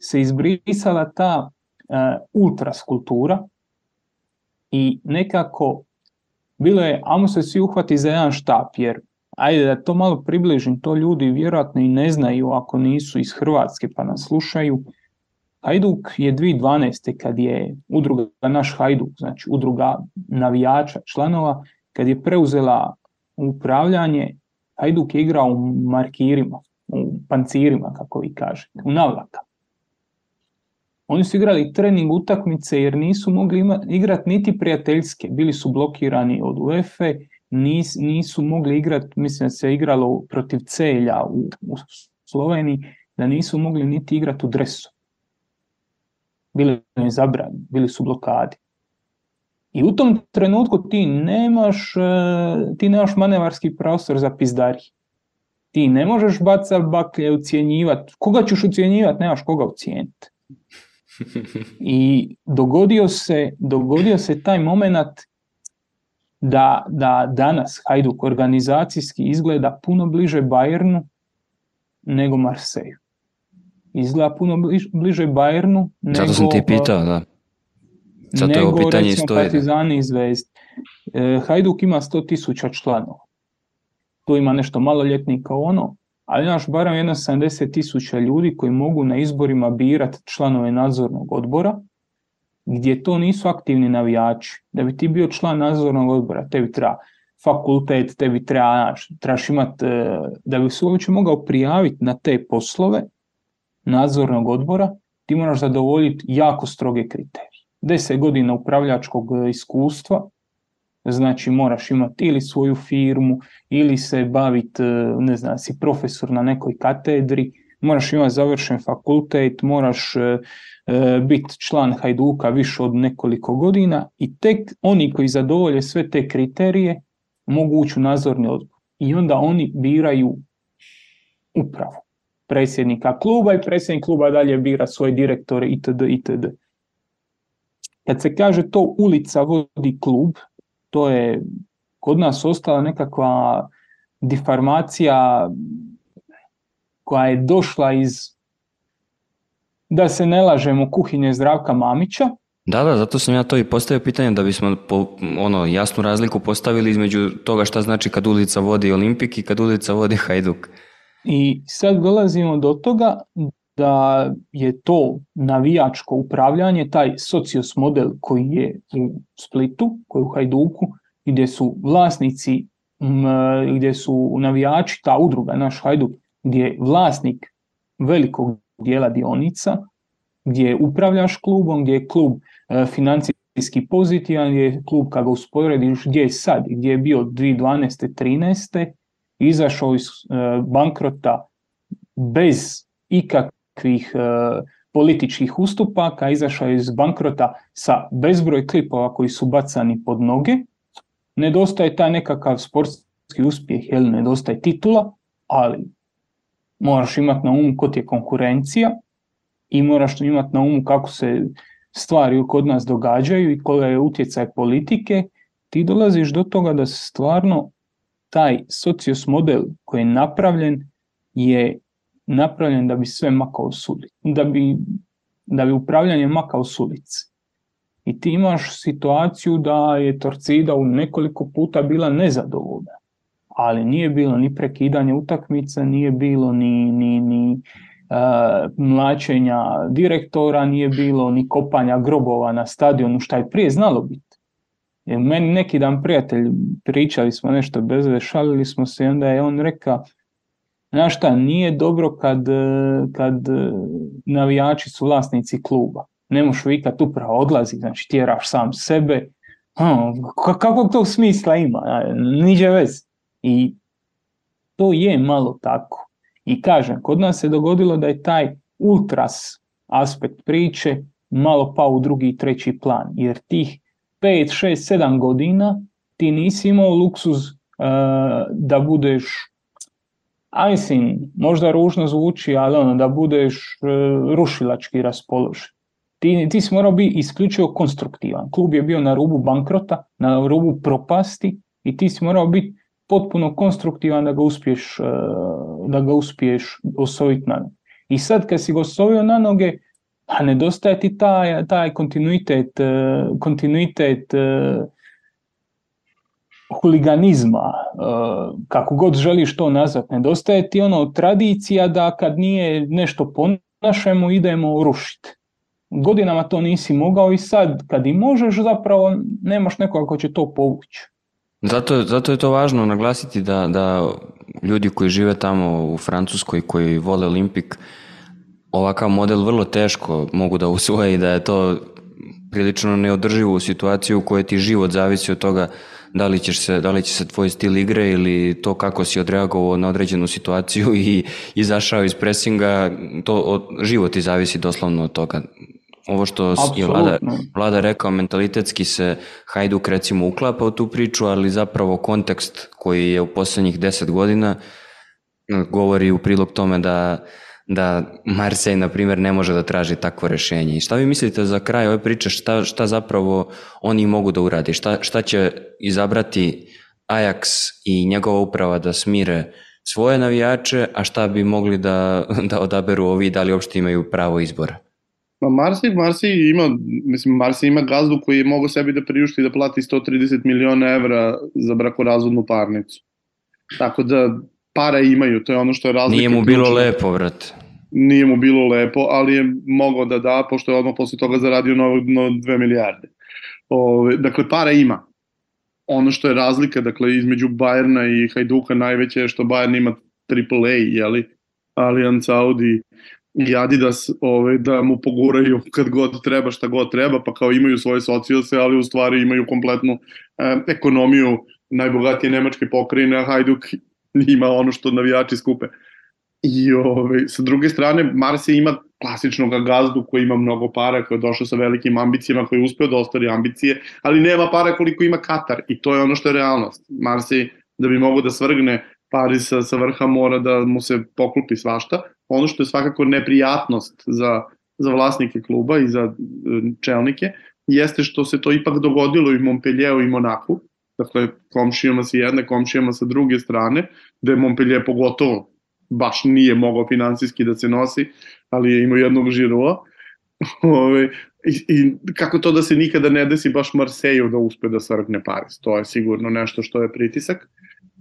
se izbrisala ta uh, ultraskultura i nekako bilo je, amo se svi uhvati za jedan štap, jer ajde da to malo približim, to ljudi vjerojatno i ne znaju ako nisu iz Hrvatske pa nas slušaju. Hajduk je 2012. kad je udruga naš Hajduk, znači udruga navijača, članova, kad je preuzela upravljanje, Hajduk je igrao u markirima, u pancirima, kako vi kažete, u navlakama. Oni su igrali trening utakmice jer nisu mogli igrati niti prijateljske. Bili su blokirani od UEFA, nis, nisu mogli igrati, mislim da se igralo protiv Celja u, u Sloveniji, da nisu mogli niti igrati u dresu. Bili su zabrani, bili su blokadi. I u tom trenutku ti nemaš, e, ti nemaš manevarski prostor za pizdari. Ti ne možeš bacati baklje, ucijenjivati. Koga ćeš ucijenjivati, nemaš koga ucijeniti. I dogodio se, dogodio se taj moment da, da danas Hajduk organizacijski izgleda puno bliže Bayernu nego Marseju. Izgleda puno bliže Bayernu nego... Zato sam ti pitao, da. Zato nego, je pitanje recimo, stoji. Partizani i Zvezdi. E, Hajduk ima 100.000 članova. Tu ima nešto maloljetnika ono, ali imaš barem jedno 70 tisuća ljudi koji mogu na izborima birati članove nadzornog odbora, gdje to nisu aktivni navijači. Da bi ti bio član nadzornog odbora, tebi treba fakultet, tebi treba, trebaš imati, e, da bi se uopće mogao prijaviti na te poslove nadzornog odbora, ti moraš zadovoljiti jako stroge kriterije. 10 godina upravljačkog iskustva, Znači moraš imati ili svoju firmu ili se baviti, e, ne znam, si profesor na nekoj katedri, moraš imati završen fakultet, moraš e, e, biti član Hajduka više od nekoliko godina i tek oni koji zadovolje sve te kriterije mogu ući u nadzorni odbor. I onda oni biraju upravu predsjednika kluba i predsjednik kluba dalje bira svoje direktore itd. itd. Kad se kaže to ulica vodi klub, to je kod nas ostala nekakva difarmacija koja je došla iz, da se ne lažemo, kuhinje Zdravka Mamića. Da, da, zato sam ja to i postavio pitanje da bismo po, ono, jasnu razliku postavili između toga šta znači kad ulica vodi Olimpik i kad ulica vodi Hajduk. I sad dolazimo do toga da je to navijačko upravljanje, taj socios model koji je u Splitu, koji je u Hajduku, gdje su vlasnici, gdje su navijači, ta udruga, naš Hajduk, gdje je vlasnik velikog dijela dionica, gdje upravljaš klubom, gdje je klub e, financijski pozitivan, gdje je klub kada ga usporediš gdje je sad, gdje je bio 2012. 13. izašao iz e, bankrota bez ikak, nekakvih e, političkih ustupaka, izašao iz bankrota sa bezbroj klipova koji su bacani pod noge. Nedostaje taj nekakav sportski uspjeh, jel, nedostaje titula, ali moraš imati na umu kod je konkurencija i moraš imati na umu kako se stvari kod nas događaju i koja je utjecaj politike, ti dolaziš do toga da se stvarno taj socios model koji je napravljen je napravljen da bi sve makao sulici, da bi, da bi upravljanje makao sulici. I ti imaš situaciju da je Torcida u nekoliko puta bila nezadovoljna, ali nije bilo ni prekidanje utakmica, nije bilo ni, ni, ni uh, mlačenja direktora, nije bilo ni kopanja grobova na stadionu, šta je prije znalo biti. Jer meni neki dan prijatelj, pričali smo nešto bez šalili smo se i onda je on rekao, Znaš šta, nije dobro kad, e, kad e, navijači su vlasnici kluba. Ne možeš vikat upravo odlazi, znači tjeraš sam sebe. kakvog tog smisla ima? Niđe vez. I to je malo tako. I kažem, kod nas se dogodilo da je taj ultras aspekt priče malo pao u drugi i treći plan. Jer tih 5, 6, 7 godina ti nisi imao luksuz uh, da budeš a mislim, možda ružno zvuči, ali ono, da budeš e, rušilački raspoložen. Ti, ti si morao biti isključivo konstruktivan. Klub je bio na rubu bankrota, na rubu propasti i ti si morao biti potpuno konstruktivan da ga uspiješ, e, da ga uspiješ osvojiti na noge. I sad kad si ga osvojio na noge, a nedostaje ti taj, taj kontinuitet, e, kontinuitet huliganizma, e, kako god želiš to nazvati, nedostaje ti ono tradicija da kad nije nešto po našemu idemo rušiti. Godinama to nisi mogao i sad kad i možeš zapravo nemaš nekoga ko će to povući. Zato, zato je to važno naglasiti da, da ljudi koji žive tamo u Francuskoj, koji vole Olimpik, ovakav model vrlo teško mogu da usvoje i da je to prilično neodrživu situaciju u kojoj ti život zavisi od toga da li, ćeš se, da li će se tvoj stil igre ili to kako si odreagovao na određenu situaciju i izašao iz presinga, to od, život ti zavisi doslovno od toga. Ovo što Absolutno. je vlada, vlada rekao, mentalitetski se Hajduk recimo uklapa u tu priču, ali zapravo kontekst koji je u poslednjih deset godina govori u prilog tome da da Marsej, na primjer, ne može da traži takvo rešenje. I šta vi mislite za kraj ove priče, šta, šta zapravo oni mogu da uradi? Šta, šta će izabrati Ajax i njegova uprava da smire svoje navijače, a šta bi mogli da, da odaberu ovi, da li uopšte imaju pravo izbora? Ma Marsi, Marsi ima, mislim, Marsi ima gazdu koji je mogo sebi da priušti da plati 130 miliona evra za brakorazvodnu parnicu. Tako da para imaju, to je ono što je razlika. Nije mu bilo ključna. lepo, vrat. Nije mu bilo lepo, ali je mogao da da, pošto je odmah posle toga zaradio novo, no 2 milijarde. Ove, dakle, para ima. Ono što je razlika, dakle, između Bajerna i Hajduka najveće je što Bayern ima AAA, jeli, Allianz Audi i Adidas ove, da mu poguraju kad god treba, šta god treba, pa kao imaju svoje sociose, ali u stvari imaju kompletnu e, ekonomiju najbogatije nemačke pokrajine, a Hajduk ima ono što navijači skupe. I ove, ovaj, sa druge strane, Marse ima klasičnog gazdu koji ima mnogo para, koji je došao sa velikim ambicijama, koji je uspeo da ostvari ambicije, ali nema para koliko ima Katar i to je ono što je realnost. Marse, da bi mogo da svrgne Paris sa, sa vrha mora da mu se poklupi svašta. Ono što je svakako neprijatnost za, za vlasnike kluba i za e, čelnike, jeste što se to ipak dogodilo i Montpellieru i Monaku, dakle komšijama sa jedne, komšijama sa druge strane, je Montpellier pogotovo baš nije mogao finansijski da se nosi, ali je imao jednog žirova. Ove, i, I kako to da se nikada ne desi baš Marseju da uspe da svrgne Paris, to je sigurno nešto što je pritisak.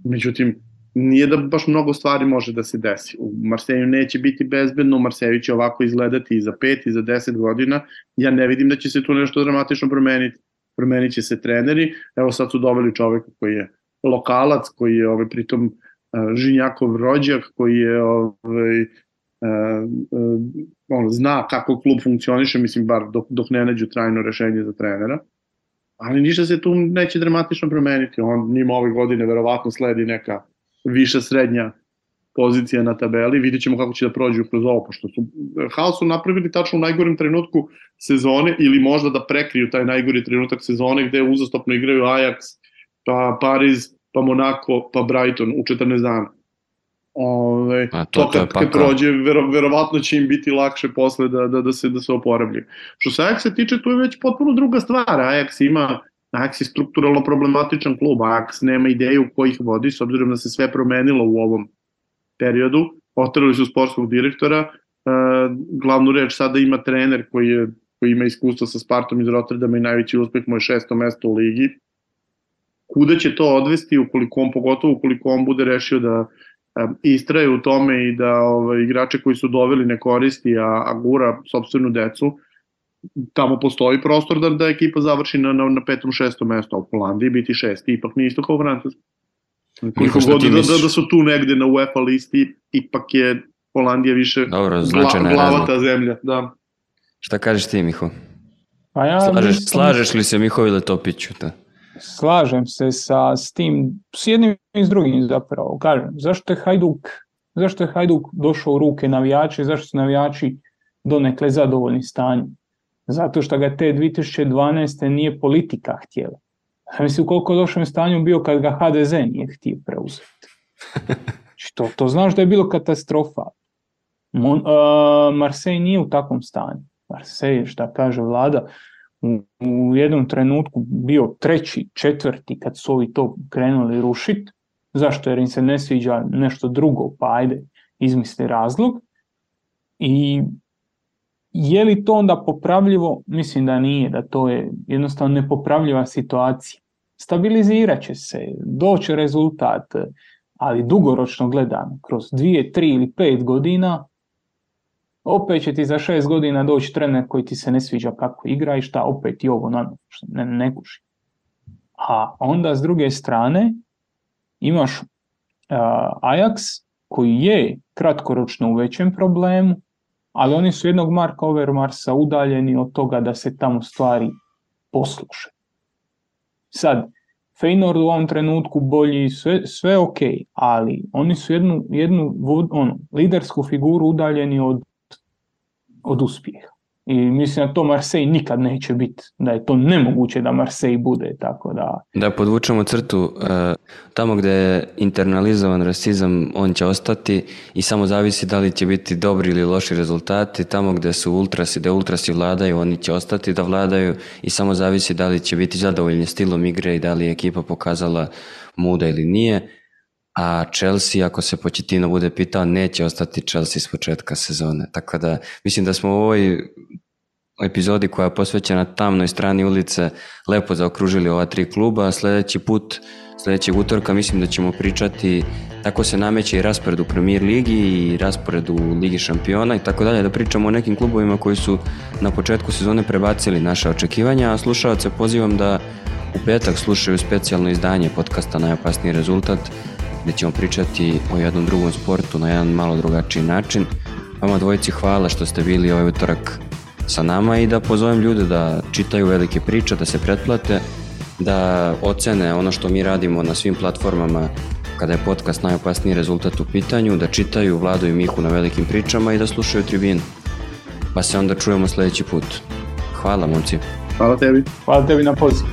Međutim, nije da baš mnogo stvari može da se desi. U Marseju neće biti bezbedno, u Marseju će ovako izgledati i za 5 i za 10 godina. Ja ne vidim da će se tu nešto dramatično promeniti promenit će se treneri. Evo sad su doveli čoveka koji je lokalac, koji je ovaj, pritom uh, Žinjakov rođak, koji je ovaj, uh, uh, on zna kako klub funkcioniše, mislim bar dok, dok ne nađu trajno rešenje za trenera. Ali ništa se tu neće dramatično promeniti. On njima ove godine verovatno sledi neka viša srednja pozicija na tabeli, vidit ćemo kako će da prođu kroz ovo, pošto su Haos su napravili tačno u najgorem trenutku sezone ili možda da prekriju taj najgori trenutak sezone gde uzastopno igraju Ajax, pa Pariz, pa Monaco, pa Brighton u 14 dana. Ove, A to, to kad, kad prođe, vero, verovatno će im biti lakše posle da, da, da se da se oporavljaju. Što se Ajaxa tiče, to je već potpuno druga stvar. Ajax ima Ajax je strukturalno problematičan klub, Ajax nema ideju ko ih vodi, s obzirom da se sve promenilo u ovom periodu, otrali su sportskog direktora, uh, glavnu reč sada ima trener koji, je, koji ima iskustvo sa Spartom iz Rotterdama i najveći uspeh mu je šesto mesto u ligi. Kuda će to odvesti ukoliko on, pogotovo ukoliko on bude rešio da um, istraje u tome i da ovaj, igrače koji su doveli ne koristi, a, a gura sobstvenu decu, tamo postoji prostor da, da ekipa završi na, na, na petom, šestom mestu, a u Holandiji biti šesti, ipak nije isto kao u Francusku. Koliko god da, da, da su tu negde na UEFA listi, ipak je Holandija više Dobro, gla, glavata zemlja. Da. Šta kažeš ti, Miho? Pa ja slažeš, mislim, slažeš li se Miho ili Topiću? Da? Slažem se sa s tim, s jednim i s drugim zapravo. Kažem, zašto je Hajduk, zašto je Hajduk došao u ruke navijači, zašto su navijači donekle zadovoljni stanjem? Zato što ga te 2012. nije politika htjela. Mislim, koliko je lošem stanju bio kad ga HDZ nije htio preuzeti. Znači, to, to znaš da je bilo katastrofa. Mon, uh, Marsej nije u takvom stanju. Marsej, šta kaže vlada, u, u jednom trenutku bio treći, četvrti kad su ovi to krenuli rušiti. Zašto? Jer im se ne sviđa nešto drugo, pa ajde, izmisli razlog. I je li to onda popravljivo? Mislim da nije, da to je jednostavno nepopravljiva situacija. Stabilizirat će se, doći rezultat, ali dugoročno gledano, kroz dvije, tri ili pet godina, opet će ti za šest godina doći trener koji ti se ne sviđa kako igra i šta, opet i ovo na ne, ne kuši. A onda s druge strane imaš Ajax koji je kratkoročno u većem problemu, ali oni su jednog Marka Overmarsa udaljeni od toga da se tamo stvari posluše. Sad, Feynord u ovom trenutku bolji, sve, sve ok, ali oni su jednu, jednu ono, lidersku figuru udaljeni od, od uspjeha. I mislim da to Marseille nikad neće biti, da je to nemoguće da Marseille bude, tako da... Da podvučemo crtu, e, tamo gdje je internalizovan rasizam, on će ostati i samo zavisi da li će biti dobri ili loši rezultati, tamo gdje su ultrasi, da ultrasi vladaju, oni će ostati da vladaju i samo zavisi da li će biti zadovoljni stilom igre i da li je ekipa pokazala muda ili nije. A Chelsea, ako se Početino bude pitao, neće ostati Chelsea s početka sezone. Tako da, mislim da smo u ovoj epizodi koja je posvećena tamnoj strani ulice lepo zaokružili ova tri kluba. Sljedeći put, sljedećeg utorka mislim da ćemo pričati tako se nameće i raspored u Premier Ligi i raspored u Ligi šampiona i tako dalje, da pričamo o nekim klubovima koji su na početku sezone prebacili naše očekivanja, a slušalce pozivam da u petak slušaju specijalno izdanje podcasta Najopasniji rezultat gdje ćemo pričati o jednom drugom sportu na jedan malo drugačiji način. Vama dvojici hvala što ste bili ovaj utorak sa nama i da pozovem ljude da čitaju velike priče, da se pretplate, da ocene ono što mi radimo na svim platformama kada je podcast najopasniji rezultat u pitanju, da čitaju Vladu i Mihu na velikim pričama i da slušaju tribinu. Pa se onda čujemo sljedeći put. Hvala, momci. Hvala tebi. Hvala tebi na pozivu.